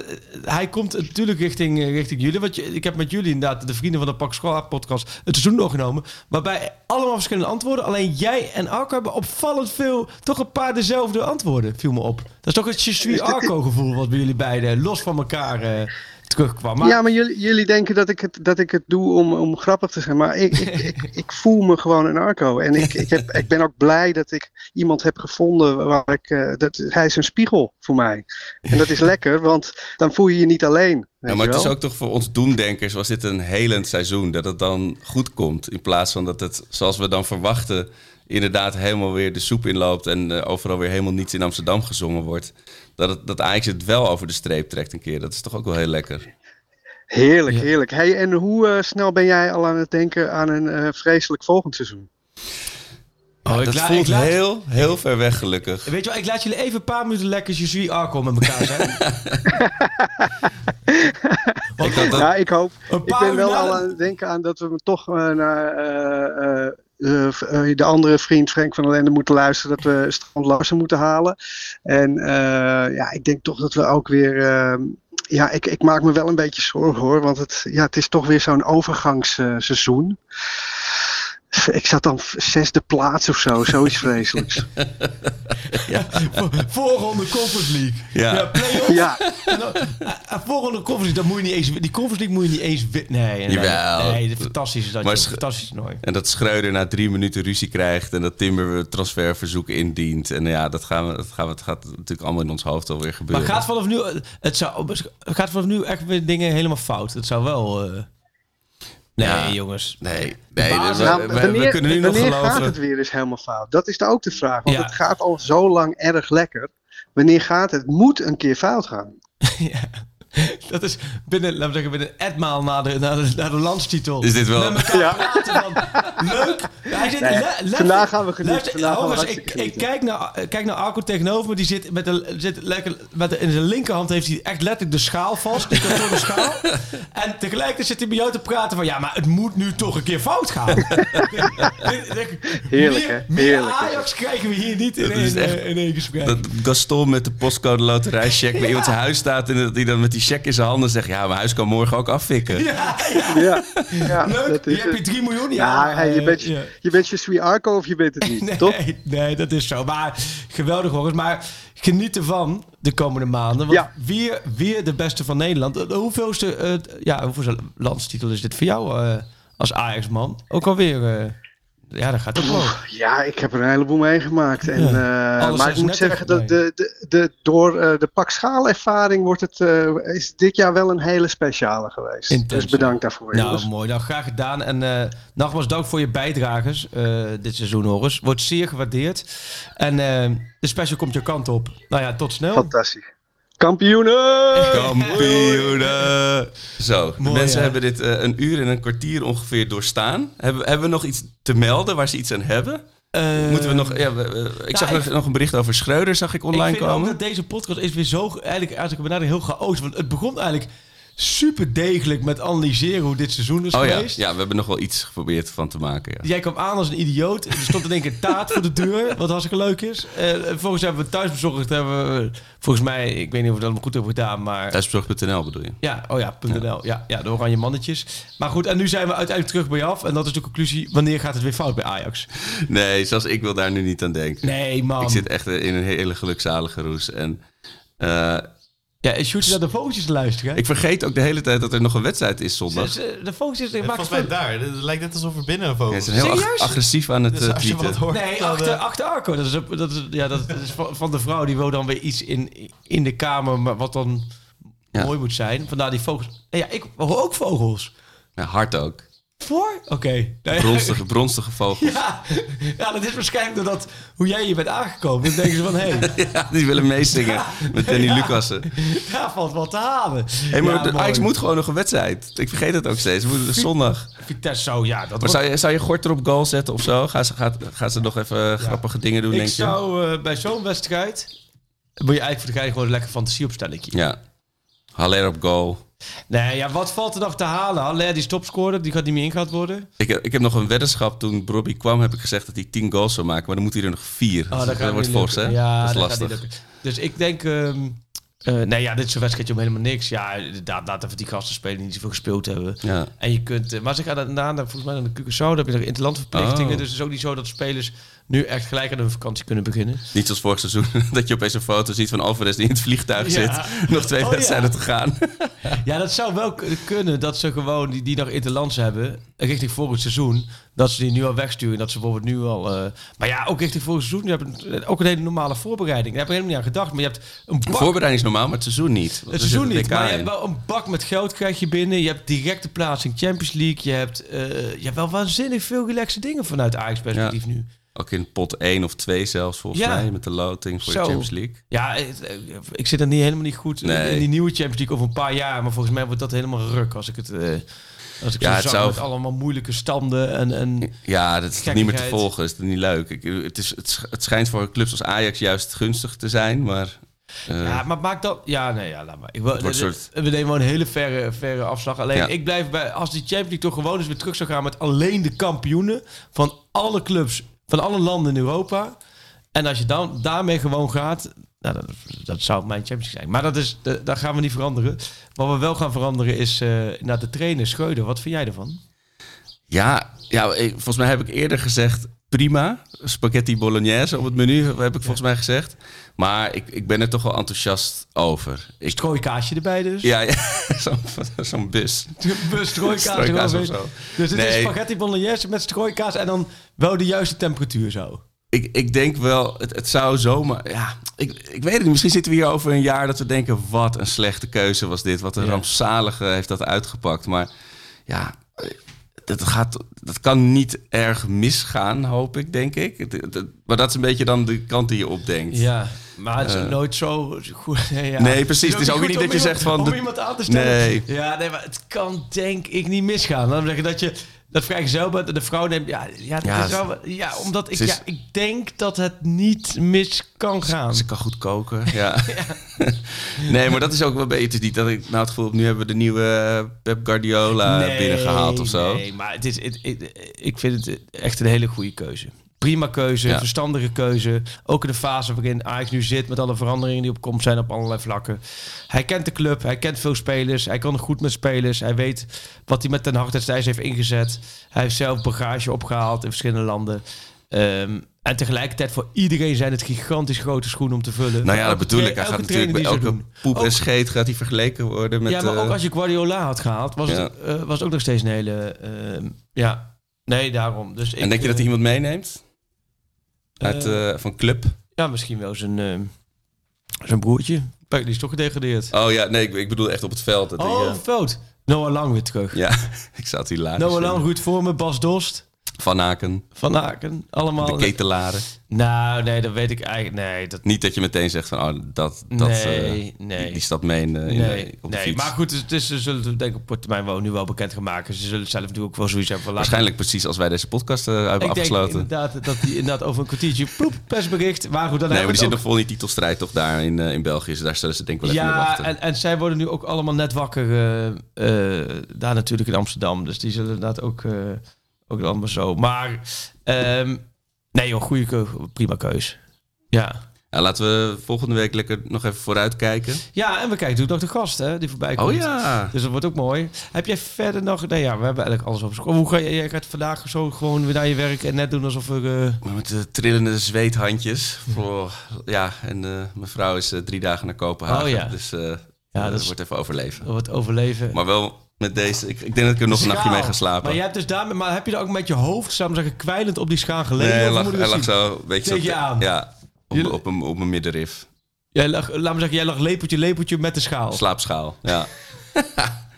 Speaker 4: hij komt natuurlijk richting, richting jullie. Want je, ik heb met jullie inderdaad, de vrienden van de Pak School podcast, het seizoen doorgenomen. Waarbij allemaal verschillende antwoorden. Alleen jij en Arco hebben opvallend veel, toch een paar dezelfde antwoorden, viel me op. Dat is toch het Je suis Arco gevoel wat bij jullie beiden los van elkaar eh, terugkwam. Maar,
Speaker 6: Ja, maar jullie, jullie denken dat ik het, dat ik het doe om, om grappig te zijn, maar ik, ik, ik, ik voel me gewoon een Arco. En ik, ik, heb, ik ben ook blij dat ik iemand heb gevonden waar ik, eh, dat, hij is een spiegel voor mij. En dat is lekker, want dan voel je je niet alleen. weet
Speaker 3: Ja, maar het is ook toch voor ons doemdenkers was dit een helend seizoen. Dat het dan goed komt. In plaats van dat het, zoals we dan verwachten, inderdaad helemaal weer de soep inloopt. En eh, overal weer helemaal niets in Amsterdam gezongen wordt. Dat, het, dat Ajax het wel over de streep trekt een keer. Dat is toch ook wel heel lekker.
Speaker 6: Heerlijk,
Speaker 4: Ja.
Speaker 6: heerlijk. Hey, en hoe eh, snel ben jij al aan het denken aan een eh, vreselijk volgend seizoen?
Speaker 4: Oh, ik
Speaker 3: dat voelt
Speaker 4: ik laat-
Speaker 3: heel, heel ver weg gelukkig.
Speaker 4: Weet je wel, ik laat jullie even een paar minuten lekker Je suis Arco met elkaar zijn. Want,
Speaker 3: Ik dat-
Speaker 6: Ja, ik hoop.
Speaker 4: Een
Speaker 6: Ik ben wel al aan het denken aan dat we hem toch eh, naar eh, eh, eh, de andere vriend Frank van der Lende moeten luisteren. Dat we Strand Larsen moeten halen. En eh, ja, ik denk toch dat we ook weer. eh, ja, ik, ik maak me wel een beetje zorgen hoor. Want het, ja, het is toch weer zo'n overgangsseizoen. Ik zat dan zesde plaats of zo, zoiets vreselijks.
Speaker 4: Voor- Voorronde Conference League.
Speaker 3: Ja.
Speaker 4: play-offs.
Speaker 6: Ja,
Speaker 4: En dan- eh, eh, Volgende Conference League, dat moet je niet eens, die Conference League moet je niet eens winnen. Nee, nee,
Speaker 3: Jawel.
Speaker 4: nee, fantastisch is dat.
Speaker 3: Maar
Speaker 4: fantastisch nooit.
Speaker 3: En dat Schreuder na drie minuten ruzie krijgt. En dat Timber weer transferverzoek indient. En ja, dat, gaan we, dat, gaan we, dat gaat natuurlijk allemaal in ons hoofd alweer
Speaker 4: Maar
Speaker 3: gebeuren.
Speaker 4: gaat vanaf nu, eh, het zou, gaat vanaf nu echt weer dingen helemaal fout? Het zou wel. eh, Nee,
Speaker 3: Ja.
Speaker 4: jongens.
Speaker 3: Nee, nee we,
Speaker 6: Nou,
Speaker 3: we- we
Speaker 6: wanneer,
Speaker 3: kunnen nu nog
Speaker 6: wanneer gaat
Speaker 3: geloven.
Speaker 6: het weer eens helemaal fout? Dat is ook de vraag. Want
Speaker 4: Ja.
Speaker 6: het gaat al zo lang erg lekker. Wanneer gaat het? Het moet een keer fout gaan.
Speaker 4: ja. Dat is binnen, laten we zeggen, binnen etmaal na de, na de, na de landstitel.
Speaker 3: Is dit wel-
Speaker 4: Met elkaar
Speaker 6: Ja.
Speaker 4: praten van, leuk. Hij zit,
Speaker 6: Nee,
Speaker 4: le- le-
Speaker 6: vandaag gaan we genieten. hartstikke
Speaker 4: ik, ik kijk naar, eh, kijk naar Arco tegenover me. Die zit met de, zit lekker, met de, in zijn linkerhand heeft hij echt letterlijk de schaal vast. De kartonnen schaal. En tegelijkertijd zit hij bij jou te praten van... Ja, maar het moet nu toch een keer fout gaan.
Speaker 6: Heerlijk,
Speaker 4: meer,
Speaker 6: hè?
Speaker 4: Meer
Speaker 6: Heerlijk, hè?
Speaker 4: Ajax krijgen we hier niet in één,
Speaker 3: echt-
Speaker 4: eh, in één gesprek.
Speaker 3: Dat Gaston met de postcode loterijcheck bij iemand zijn huis staat... en dat hij dan met die check in zijn handen zegt... ja, mijn huis kan morgen ook afvikken.
Speaker 4: ja, ja.
Speaker 6: Ja, ja
Speaker 4: Leuk,
Speaker 6: dat
Speaker 4: hier
Speaker 6: is
Speaker 4: heb je
Speaker 6: het.
Speaker 4: 3 miljoen.
Speaker 6: Ja, hey, je,
Speaker 4: eh,
Speaker 6: bent,
Speaker 4: ja.
Speaker 6: je bent je sweet Arco of je bent het niet,
Speaker 4: Nee,
Speaker 6: toch?
Speaker 4: nee, dat is zo. Maar geweldig hoor. Maar geniet ervan de komende maanden. Want
Speaker 6: Ja.
Speaker 4: weer, weer de beste van Nederland. De hoeveelste, eh, ja, hoeveelste landstitel is dit voor jou eh, als Ajax-man? Ook alweer... eh Ja, dat gaat ook wel.
Speaker 6: Ja, ik heb er een heleboel meegemaakt. En, eh, maar ik moet zeggen dat de, de, de, door eh, de pak schaalervaring wordt het, eh, is dit jaar wel een hele speciale geweest.
Speaker 4: Intens,
Speaker 6: dus bedankt daarvoor.
Speaker 4: Nou,
Speaker 6: jongens.
Speaker 4: mooi. Nou, graag gedaan. En nogmaals dank voor je bijdragers eh, dit seizoen, Horus. Wordt zeer gewaardeerd. En de special komt je kant op. Nou ja, tot snel.
Speaker 6: Fantastisch. Kampioenen!
Speaker 3: Kampioenen! Zo,
Speaker 4: Mooi,
Speaker 3: mensen
Speaker 4: hè?
Speaker 3: hebben dit eh, een uur en een kwartier ongeveer doorstaan. Hebben, hebben we nog iets te melden waar ze iets aan hebben?
Speaker 4: Eh,
Speaker 3: Moeten we nog... Ja, we- we- ik zag
Speaker 4: ik-
Speaker 3: nog, een bericht over Schreuder, zag ik online
Speaker 4: ik vind
Speaker 3: komen.
Speaker 4: ook dat deze podcast is weer zo, eigenlijk, als ik heel chaotisch. Want het begon eigenlijk super degelijk met analyseren hoe dit seizoen is
Speaker 3: Oh ja,
Speaker 4: geweest.
Speaker 3: ja, we hebben nog wel iets geprobeerd van te maken. Ja.
Speaker 4: Jij kwam aan als een idioot. Er stond in één keer taart voor de deur, wat hartstikke leuk is. Eh volgens hebben we thuisbezorgd, hebben we, volgens mij, ik weet niet of we dat goed hebben gedaan, maar...
Speaker 3: Thuisbezorgd.nl bedoel je?
Speaker 4: Ja, oh ja, .nl. Ja. Ja, de oranje mannetjes. Maar goed, en nu zijn we uiteindelijk terug bij je af. En dat is de conclusie, wanneer gaat het weer fout bij Ajax?
Speaker 3: Nee, zelfs ik wil daar nu niet aan denken.
Speaker 4: Nee, man.
Speaker 3: Ik zit echt in een hele gelukzalige roes. En eh,
Speaker 4: Ja, en shoot je naar de vogeltjes te luisteren?
Speaker 3: ik vergeet ook de hele tijd dat er nog een wedstrijd is zondag.
Speaker 4: De vogeltjes, ik maak
Speaker 5: Volgens mij daar. Het lijkt net alsof er binnen een
Speaker 3: Ja,
Speaker 5: vogel
Speaker 3: ze zijn heel ag-
Speaker 4: Serieus?
Speaker 3: agressief aan het
Speaker 5: Dus
Speaker 3: eh,
Speaker 5: als je
Speaker 3: tweeten.
Speaker 5: hoort...
Speaker 4: Nee,
Speaker 5: dan,
Speaker 4: achter,
Speaker 5: eh,
Speaker 4: achter Arco. Dat is, dat is, ja, dat is van, van de vrouw die wil dan weer iets in, in de kamer, maar wat dan
Speaker 3: Ja.
Speaker 4: mooi moet zijn. Vandaar die vogels. Ja, ik hoor ook vogels.
Speaker 3: Ja, hard ook.
Speaker 4: Voor? Oké. Nee.
Speaker 3: Bronstige, bronstige vogels.
Speaker 4: Ja, ja, dat is waarschijnlijk doordat hoe jij hier bent aangekomen. Dan denken ze van, hé, hey,
Speaker 3: Ja, die willen meezingen met Danny
Speaker 4: Ja.
Speaker 3: Lucassen.
Speaker 4: daar valt wat te halen.
Speaker 3: Hey, maar
Speaker 4: Ja,
Speaker 3: de. Ajax moet gewoon nog een wedstrijd. Ik vergeet het ook steeds. We moeten zondag.
Speaker 4: Vitesse zo, ja. Dat
Speaker 3: Maar
Speaker 4: wordt-
Speaker 3: zou je, zou je Gorter op goal zetten of zo? Gaan ze, gaat, gaan ze nog even grappige dingen doen,
Speaker 4: ik
Speaker 3: denk je?
Speaker 4: zou eh, bij zo'n wedstrijd... Moet je eigenlijk voor de gein gewoon een lekker fantasieopstellingje.
Speaker 3: Ja. Haller op goal.
Speaker 4: Nee, ja, wat valt er nog te halen? Haller die stopscoorde, die gaat niet meer ingehaald worden.
Speaker 3: Ik, heb- ik heb nog een weddenschap. Toen Robbie kwam, heb ik gezegd dat hij 10 goals zou maken. Maar dan moet hij er nog 4.
Speaker 4: Oh, dat gaat
Speaker 3: wordt fors, hè?
Speaker 4: Ja,
Speaker 3: dat is
Speaker 4: dat
Speaker 3: lastig.
Speaker 4: Dus ik denk... ehm, eh, nee, ja, dit is een wedstrijdje om helemaal niks. Ja, inderdaad, laat even die gasten spelen die niet zoveel gespeeld hebben.
Speaker 3: Ja.
Speaker 4: En je kunt... eh, maar ze gaan daarna, volgens mij naar de Curaçao, daar heb je nog interlandverplichtingen.
Speaker 3: Oh.
Speaker 4: Dus het is ook niet zo dat spelers nu echt gelijk aan hun vakantie kunnen beginnen.
Speaker 3: Niet zoals vorig seizoen, dat je opeens een foto ziet van Alvarez die in het vliegtuig
Speaker 4: Ja.
Speaker 3: zit. Nog twee
Speaker 4: Oh,
Speaker 3: wedstrijden
Speaker 4: ja.
Speaker 3: te gaan.
Speaker 4: Ja, dat zou wel kunnen dat ze gewoon die, die nog interlands hebben, richting volgend seizoen, dat ze die nu al wegsturen. Dat ze bijvoorbeeld nu al... eh, maar ja, ook richting volgend seizoen, je hebt een- ook een hele normale voorbereiding. Daar heb ik helemaal niet aan gedacht, maar je hebt een bak
Speaker 3: voorbereiding is normaal, maar het seizoen niet.
Speaker 4: Het seizoen niet, maar je
Speaker 3: in.
Speaker 4: hebt wel een bak met geld krijg je binnen. Je hebt directe plaatsing Champions League. Je hebt, eh, je hebt wel waanzinnig veel relaxe dingen vanuit Ajax perspectief nu.
Speaker 3: Ook in pot 1 of 2 zelfs, volgens
Speaker 4: Ja.
Speaker 3: mij. Met de loting voor
Speaker 4: Zo.
Speaker 3: de Champions League.
Speaker 4: Ja, het, eh, ik zit er niet helemaal niet goed in-
Speaker 3: Nee.
Speaker 4: in die nieuwe Champions League over een paar jaar. Maar volgens mij wordt dat helemaal ruk als ik het... eh, als ik
Speaker 3: Ja,
Speaker 4: zo
Speaker 3: het zou-
Speaker 4: met allemaal moeilijke standen en... en
Speaker 3: Ja, dat is niet meer te volgen. Dat is niet leuk. Ik, het, is, het, sch- het schijnt voor clubs als Ajax juist gunstig te zijn, maar... eh,
Speaker 4: ja, maar maak dat... Ja, nee, ja, laat maar. Ik,
Speaker 3: Het
Speaker 4: de-
Speaker 3: soort-
Speaker 4: We nemen gewoon een hele verre, verre afslag. Alleen,
Speaker 3: Ja.
Speaker 4: ik blijf bij... Als die Champions League toch gewoon eens weer terug zou gaan... met alleen de kampioenen van alle clubs... van alle landen in Europa... En als je dan daarmee gewoon gaat... Nou, dat, dat zou mijn Champions zijn. Maar dat, is, dat, dat gaan we niet veranderen. Wat we wel gaan veranderen is... eh naar de trainer Schreuder. Wat vind jij ervan?
Speaker 3: Ja, ja ik- volgens mij heb ik eerder gezegd prima. Spaghetti bolognese op het menu, heb ik volgens mij gezegd. Maar ik, ik ben er toch wel enthousiast over. Ik,
Speaker 4: Strooikaasje erbij dus.
Speaker 3: ja, ja zo'n zo'n bus.
Speaker 4: Bus strooikaas.
Speaker 3: Strooikaas of zo.
Speaker 4: Dus het is spaghetti bolognese met strooikaas en dan wel de juiste temperatuur zo.
Speaker 3: Ik, ik denk wel, het, het zou zomaar... Ja, ik, ik weet het niet. Misschien zitten we hier over een jaar dat we denken... wat een slechte keuze was dit. Wat een
Speaker 4: Ja.
Speaker 3: rampzalige heeft dat uitgepakt. Maar ja, dat, gaat, dat kan niet erg misgaan, hoop ik, denk ik. Maar dat is een beetje dan de kant die je opdenkt.
Speaker 4: Ja, maar het is
Speaker 3: Eh.
Speaker 4: nooit zo goed. Ja.
Speaker 3: Nee, precies. Het is ook niet dat je zegt van
Speaker 4: Om
Speaker 3: de-
Speaker 4: iemand aan te stellen.
Speaker 3: Nee.
Speaker 4: Ja, nee, maar het kan denk ik niet misgaan. Dan zeg je dat je dat vrijgezel bent en de vrouw neemt... Ja, ja, is wel, ja omdat ik,
Speaker 3: is-
Speaker 4: ja, ik denk dat het niet mis kan gaan.
Speaker 3: Ze kan goed koken. Ja. nee, maar dat is ook wel beter. Het is niet dat ik nou het gevoel heb, nu hebben we de nieuwe eh, Pep Guardiola binnengehaald of zo.
Speaker 4: Nee, maar het is, het, het- ik vind het echt een hele goede keuze. Prima keuze,
Speaker 3: Ja.
Speaker 4: verstandige keuze. Ook in de fase waarin Ajax nu zit met alle veranderingen die op komst zijn op allerlei vlakken. Hij kent de club, hij kent veel spelers, hij kan goed met spelers. Hij weet wat hij met Ten Hag destijds heeft ingezet. Hij heeft zelf bagage opgehaald in verschillende landen. Ehm, en tegelijkertijd voor iedereen zijn het gigantisch grote schoenen om te vullen.
Speaker 3: Nou ja, dat bedoel ik. Hij gaat natuurlijk bij elke poep
Speaker 4: Ook-
Speaker 3: en scheet gaat hij vergeleken worden met...
Speaker 4: ja, maar ook
Speaker 3: eh,
Speaker 4: als je Guardiola had gehaald, was,
Speaker 3: Ja.
Speaker 4: het, eh, was ook nog steeds een hele... ehm, ja, Nee, daarom. Dus ik,
Speaker 3: en denk je dat hij
Speaker 4: eh,
Speaker 3: iemand meeneemt? Uit,
Speaker 4: eh,
Speaker 3: eh, van club?
Speaker 4: Ja, misschien wel zijn, eh, zijn broertje. Die is toch gedegradeerd.
Speaker 3: Oh ja, nee, ik, ik bedoel echt op het veld. Dat
Speaker 4: Oh,
Speaker 3: eh,
Speaker 4: fout. Noah Lang weer terug.
Speaker 3: ja, ik zat hier later.
Speaker 4: Noah Lang goed voor me. Bas Dost.
Speaker 3: Van Aken,
Speaker 4: Van Aken. Allemaal.
Speaker 3: de ketelaren.
Speaker 4: Nou, nee, dat weet ik eigenlijk. Nee, dat.
Speaker 3: Niet dat je meteen zegt van, oh, dat, dat,
Speaker 4: nee,
Speaker 3: eh,
Speaker 4: nee.
Speaker 3: die, die stapt mee in, eh, in,
Speaker 4: Nee,
Speaker 3: op de
Speaker 4: nee.
Speaker 3: fiets.
Speaker 4: maar goed, het is, ze zullen het denk ik op termijn wel nu wel bekend gaan maken. Ze zullen zelf natuurlijk ook wel zoiets hebben van laten-
Speaker 3: Waarschijnlijk precies als wij deze podcast eh, hebben
Speaker 4: Ik denk
Speaker 3: afgesloten.
Speaker 4: inderdaad dat die inderdaad over een kwartiertje ploep, persbericht. Maar goed, dan
Speaker 3: Nee, maar die zit
Speaker 4: we
Speaker 3: nog vol in die titelstrijd toch daar in, eh, in België. Dus daar zullen ze denk ik wel
Speaker 4: ook.
Speaker 3: even mee
Speaker 4: Ja,
Speaker 3: wachten.
Speaker 4: en, en zij worden nu ook allemaal net wakker daar natuurlijk in Amsterdam. Dus die zullen inderdaad ook, ook allemaal zo. Maar ehm, nee joh, goede keu- prima keus. Ja.
Speaker 3: Ja, laten we volgende week lekker nog even vooruit kijken.
Speaker 4: ja, en we kijken natuurlijk nog de gast hè, die voorbij komt.
Speaker 3: Oh ja.
Speaker 4: Dus dat wordt ook mooi. Heb jij verder nog... Nee, ja, we hebben eigenlijk alles opgesproken. Hoe ga je... Jij gaat vandaag zo gewoon weer naar je werk en net doen alsof we... eh,
Speaker 3: Maar met de trillende zweethandjes. Voor, ja, en eh, mijn vrouw is eh, drie dagen naar Kopenhagen.
Speaker 4: Oh ja.
Speaker 3: Dus
Speaker 4: Ja,
Speaker 3: dat
Speaker 4: dat
Speaker 3: wordt even overleven.
Speaker 4: wat overleven.
Speaker 3: Maar wel met deze. Ik, ik denk dat ik er nog een nachtje mee ga slapen.
Speaker 4: Maar, jij hebt dus daarmee, maar heb je er ook met je hoofd, zou ik zeggen, kwijlend op die schaal gelegen?
Speaker 3: nee, hij
Speaker 4: Of
Speaker 3: lag, hij lag zo een beetje
Speaker 4: Tegen
Speaker 3: zo
Speaker 4: je aan?
Speaker 3: Ja, op,
Speaker 4: Je-
Speaker 3: op, een, op mijn middenrif.
Speaker 4: Jij lag, laat me zeggen, jij lag lepeltje, lepeltje met de schaal.
Speaker 3: Slaapschaal. Ja.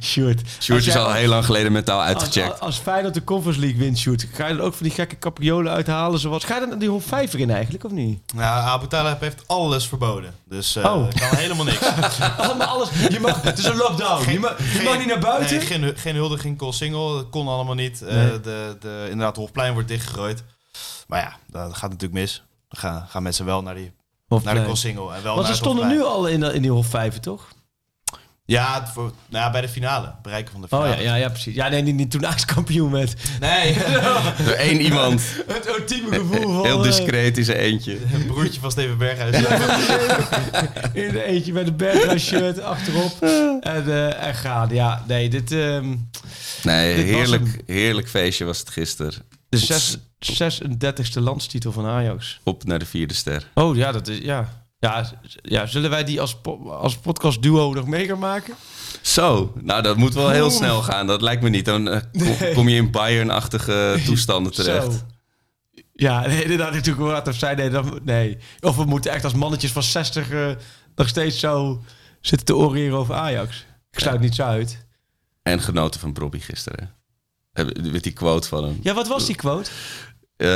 Speaker 4: Sjoerd.
Speaker 3: Sjoerd is
Speaker 4: jij-
Speaker 3: al heel lang geleden mentaal uitgecheckt.
Speaker 4: als, als Feyenoord de Conference League wint, Sjoerd, ga je dan ook van die gekke capriolen uithalen? Zoals, ga je dan die Hof 5 in eigenlijk, of niet?
Speaker 5: Nou, Abu Talib heeft alles verboden. Dus eh
Speaker 4: Oh.
Speaker 5: kan helemaal niks.
Speaker 4: Allemaal alles. Je mag, het is een lockdown. je, mag, je mag niet naar buiten.
Speaker 5: Nee, geen, geen huldiging, call single. Dat kon allemaal niet. Eh,
Speaker 4: Nee.
Speaker 5: de, de, inderdaad, de Hofplein wordt dichtgegooid. Maar ja, dat gaat natuurlijk mis. Dan gaan, gaan mensen wel naar, die,
Speaker 4: Of
Speaker 5: naar de call single. En wel
Speaker 4: Want
Speaker 5: naar
Speaker 4: ze stonden
Speaker 5: Hofplein.
Speaker 4: nu al in, in die Hof 5, toch?
Speaker 5: Ja, voor, nou ja, bij de finale. Bereiken van de
Speaker 4: Oh
Speaker 5: finale.
Speaker 4: ja, ja, ja precies. Ja, nee, niet, niet toen Ajax kampioen werd.
Speaker 5: Nee,
Speaker 3: Door één iemand.
Speaker 4: Het ultieme gevoel van...
Speaker 3: Heel
Speaker 4: eh,
Speaker 3: discreet in zijn eentje.
Speaker 5: een broertje van Steven Berghuis.
Speaker 4: in de eentje met een Berghuis shirt achterop. En, eh en gaan. Ja, nee, dit... ehm,
Speaker 3: Nee,
Speaker 4: Dit was
Speaker 3: heerlijk, heerlijk feestje was het gisteren.
Speaker 4: de zes, 36e landstitel van Ajax.
Speaker 3: Op naar de vierde ster.
Speaker 4: Oh ja, dat is... Ja. Ja, ja zullen wij die als, po- als podcast duo nog mee gaan maken?
Speaker 3: Zo, nou dat moet wel heel snel gaan. Dat lijkt me niet. Dan eh, kom, kom je in Bayern-achtige toestanden terecht.
Speaker 4: Zo. Ja, nee, inderdaad natuurlijk wat of zij nee, nee. Of we moeten echt als mannetjes van 60 eh, nog steeds zo zitten te oreren over Ajax. Ik sluit niets uit.
Speaker 3: En genoten van Bobby gisteren. Met die quote van hem.
Speaker 4: Ja, wat was die quote?
Speaker 3: Eh,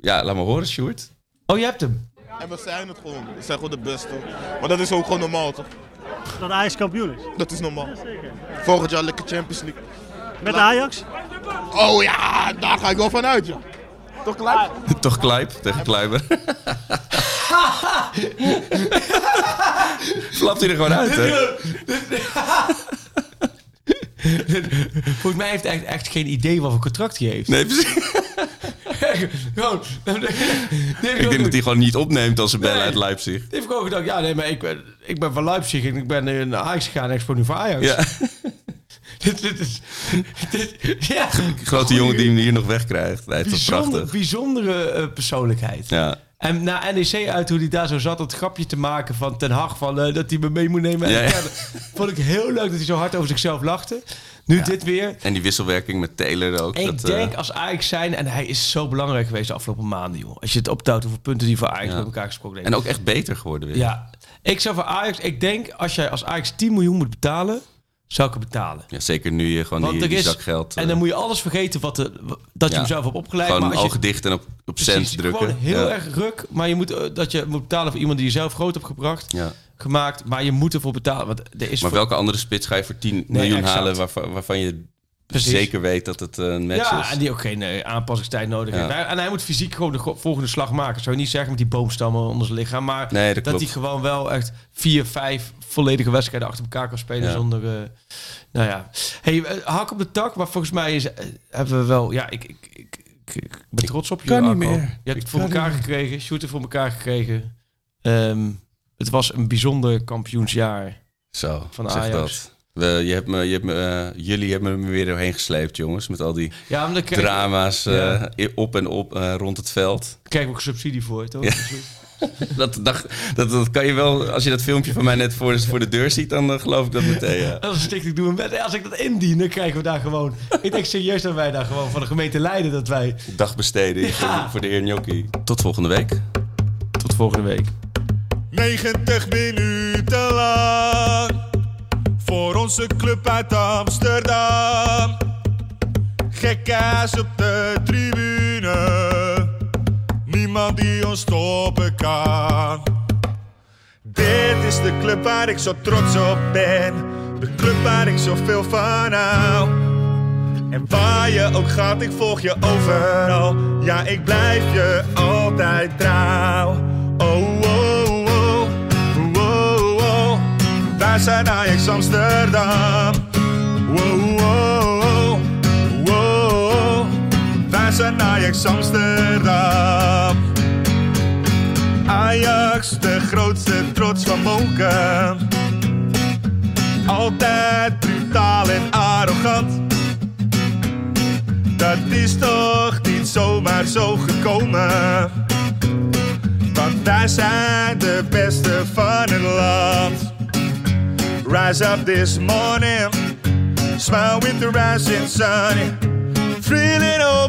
Speaker 3: ja, laat maar horen, Sjoerd.
Speaker 4: Oh, je hebt hem.
Speaker 7: En we zijn het gewoon. We zijn gewoon de beste. Maar dat is ook gewoon normaal, toch?
Speaker 8: Dat Ajax kampioen is.
Speaker 7: Dat is normaal. Volgend jaar lekker Champions League.
Speaker 8: Met Ajax?
Speaker 7: Oh ja, daar ga ik wel van uit, ja. Toch klaar?
Speaker 3: Toch Kluip tegen Kluiber. Flapt hij er gewoon uit, hè?
Speaker 4: Volgens mij heeft hij echt, echt geen idee wat voor contract hij heeft.
Speaker 3: Nee, precies.
Speaker 4: Gewoon, nee,
Speaker 3: Ik denk dat hij gewoon niet opneemt als ze bellen uit Leipzig.
Speaker 4: Die heeft gewoon gedacht, ja nee, maar ik ben, ik ben van Leipzig en ik ben naar Ajax gegaan en ik nu voor Ajax.
Speaker 3: Ja,
Speaker 4: dit, dit is, dit, ja,
Speaker 3: grote jongen die hem hier nog wegkrijgt. Was
Speaker 4: bijzonder,
Speaker 3: prachtig.
Speaker 4: bijzondere eh, persoonlijkheid.
Speaker 3: Ja.
Speaker 4: En na NEC uit hoe hij daar zo zat, dat grapje te maken van Ten Hag, van, eh, dat hij me mee moet nemen.
Speaker 3: Ja,
Speaker 4: En
Speaker 3: ja.
Speaker 4: vond ik heel leuk dat hij zo hard over zichzelf lachte. Nu dit weer.
Speaker 3: En die wisselwerking met Taylor ook.
Speaker 4: Ik
Speaker 3: dat, eh,
Speaker 4: denk als Ajax zijn, en hij is zo belangrijk geweest de afgelopen maanden, joh. Als je het optouwt hoeveel punten die voor Ajax
Speaker 3: Ja.
Speaker 4: met elkaar gesproken heeft.
Speaker 3: En ook echt beter geworden weer.
Speaker 4: Ja, ik zou voor Ajax, ik denk als jij als Ajax 10 miljoen moet betalen, zou ik het betalen.
Speaker 3: Ja, zeker nu je gewoon
Speaker 4: Want
Speaker 3: die, die
Speaker 4: is,
Speaker 3: zakgeld...
Speaker 4: en
Speaker 3: eh,
Speaker 4: dan moet je alles vergeten wat de, dat je
Speaker 3: ja.
Speaker 4: hem zelf hebt opgeleid.
Speaker 3: Gewoon
Speaker 4: maar als je,
Speaker 3: ogen dicht en op, op cent drukken.
Speaker 4: Gewoon heel
Speaker 3: ja.
Speaker 4: erg ruk, maar je moet, eh, dat je moet betalen voor iemand die je zelf groot hebt gebracht,
Speaker 3: Ja.
Speaker 4: gemaakt. Maar je moet ervoor betalen. Want er is
Speaker 3: Maar
Speaker 4: voor-
Speaker 3: welke andere spits ga je voor 10 miljoen
Speaker 4: exact.
Speaker 3: halen waarvan, waarvan je
Speaker 4: Precies.
Speaker 3: zeker weet dat het eh, een match
Speaker 4: ja,
Speaker 3: is?
Speaker 4: en die ook geen eh, aanpassingstijd nodig
Speaker 3: Ja.
Speaker 4: heeft. En hij moet fysiek gewoon de volgende slag maken. Zou je niet zeggen met die boomstammen onder zijn lichaam. Maar
Speaker 3: Nee, dat
Speaker 4: hij gewoon wel echt vier, vijf volledige wedstrijden achter elkaar kan spelen
Speaker 3: Ja.
Speaker 4: zonder... eh, nou ja. Hey, eh, hak op de tak, maar volgens mij is, eh, hebben we wel... Ja, ik, ik, ik, ik, ik ben trots op je,
Speaker 3: kan niet
Speaker 4: Arco.
Speaker 3: meer.
Speaker 4: Je hebt
Speaker 3: Ik
Speaker 4: het voor elkaar
Speaker 3: niet
Speaker 4: gekregen. Shoot het voor elkaar gekregen. Ehm, het was een bijzonder kampioensjaar.
Speaker 3: Zo,
Speaker 4: Van
Speaker 3: zeg
Speaker 4: Ajax.
Speaker 3: dat. We, je hebt me, je hebt me, jullie hebben me weer doorheen gesleept, jongens. Met al die
Speaker 4: Ja, daar krijg,
Speaker 3: drama's eh,
Speaker 4: Ja.
Speaker 3: op en op eh, rond het veld.
Speaker 4: krijgen we ook subsidie voor, toch?
Speaker 3: Ja. dat, dat, dat, dat kan je wel, als je dat filmpje van mij net voor, voor de deur ziet, dan eh, geloof ik dat meteen. Ja.
Speaker 4: Dat is een stichting Doe een Wet. Als ik dat indien, dan krijgen we daar gewoon... ik denk serieus dat wij daar gewoon van de gemeente Leiden... dat wij...
Speaker 3: Dagbesteding voor, voor de heer Gnocchi. Tot volgende week.
Speaker 4: Tot volgende week.
Speaker 9: 90 minuten lang voor onze club uit Amsterdam. Gekkaas op de tribune, niemand die ons stoppen kan. Dit is de club waar ik zo trots op ben, de club waar ik zoveel van hou. En waar je ook gaat, ik volg je overal. Ja, ik blijf je altijd trouw. Oh, oh, oh, oh, oh. Wij zijn Ajax Amsterdam. Zijn Ajax Amsterdam. Ajax, de grootste trots van Moken. Altijd brutaal en arrogant. Dat is toch niet zomaar zo gekomen. Want wij zijn de beste van het land. Rise up this morning, smile with the rising sun. Three little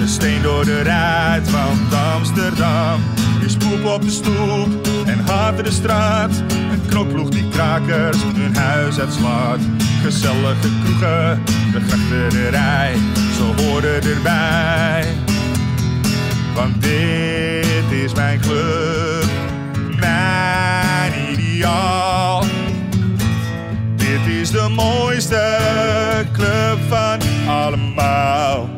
Speaker 9: Een steen door de ruit, want Amsterdam is poep op de stoep en haat de straat. Een knokploeg die krakers hun huis uitslaat. Gezellige kroegen, de grachterij, ze horen erbij. Want dit is mijn club, mijn ideaal. Dit is de mooiste club van allemaal.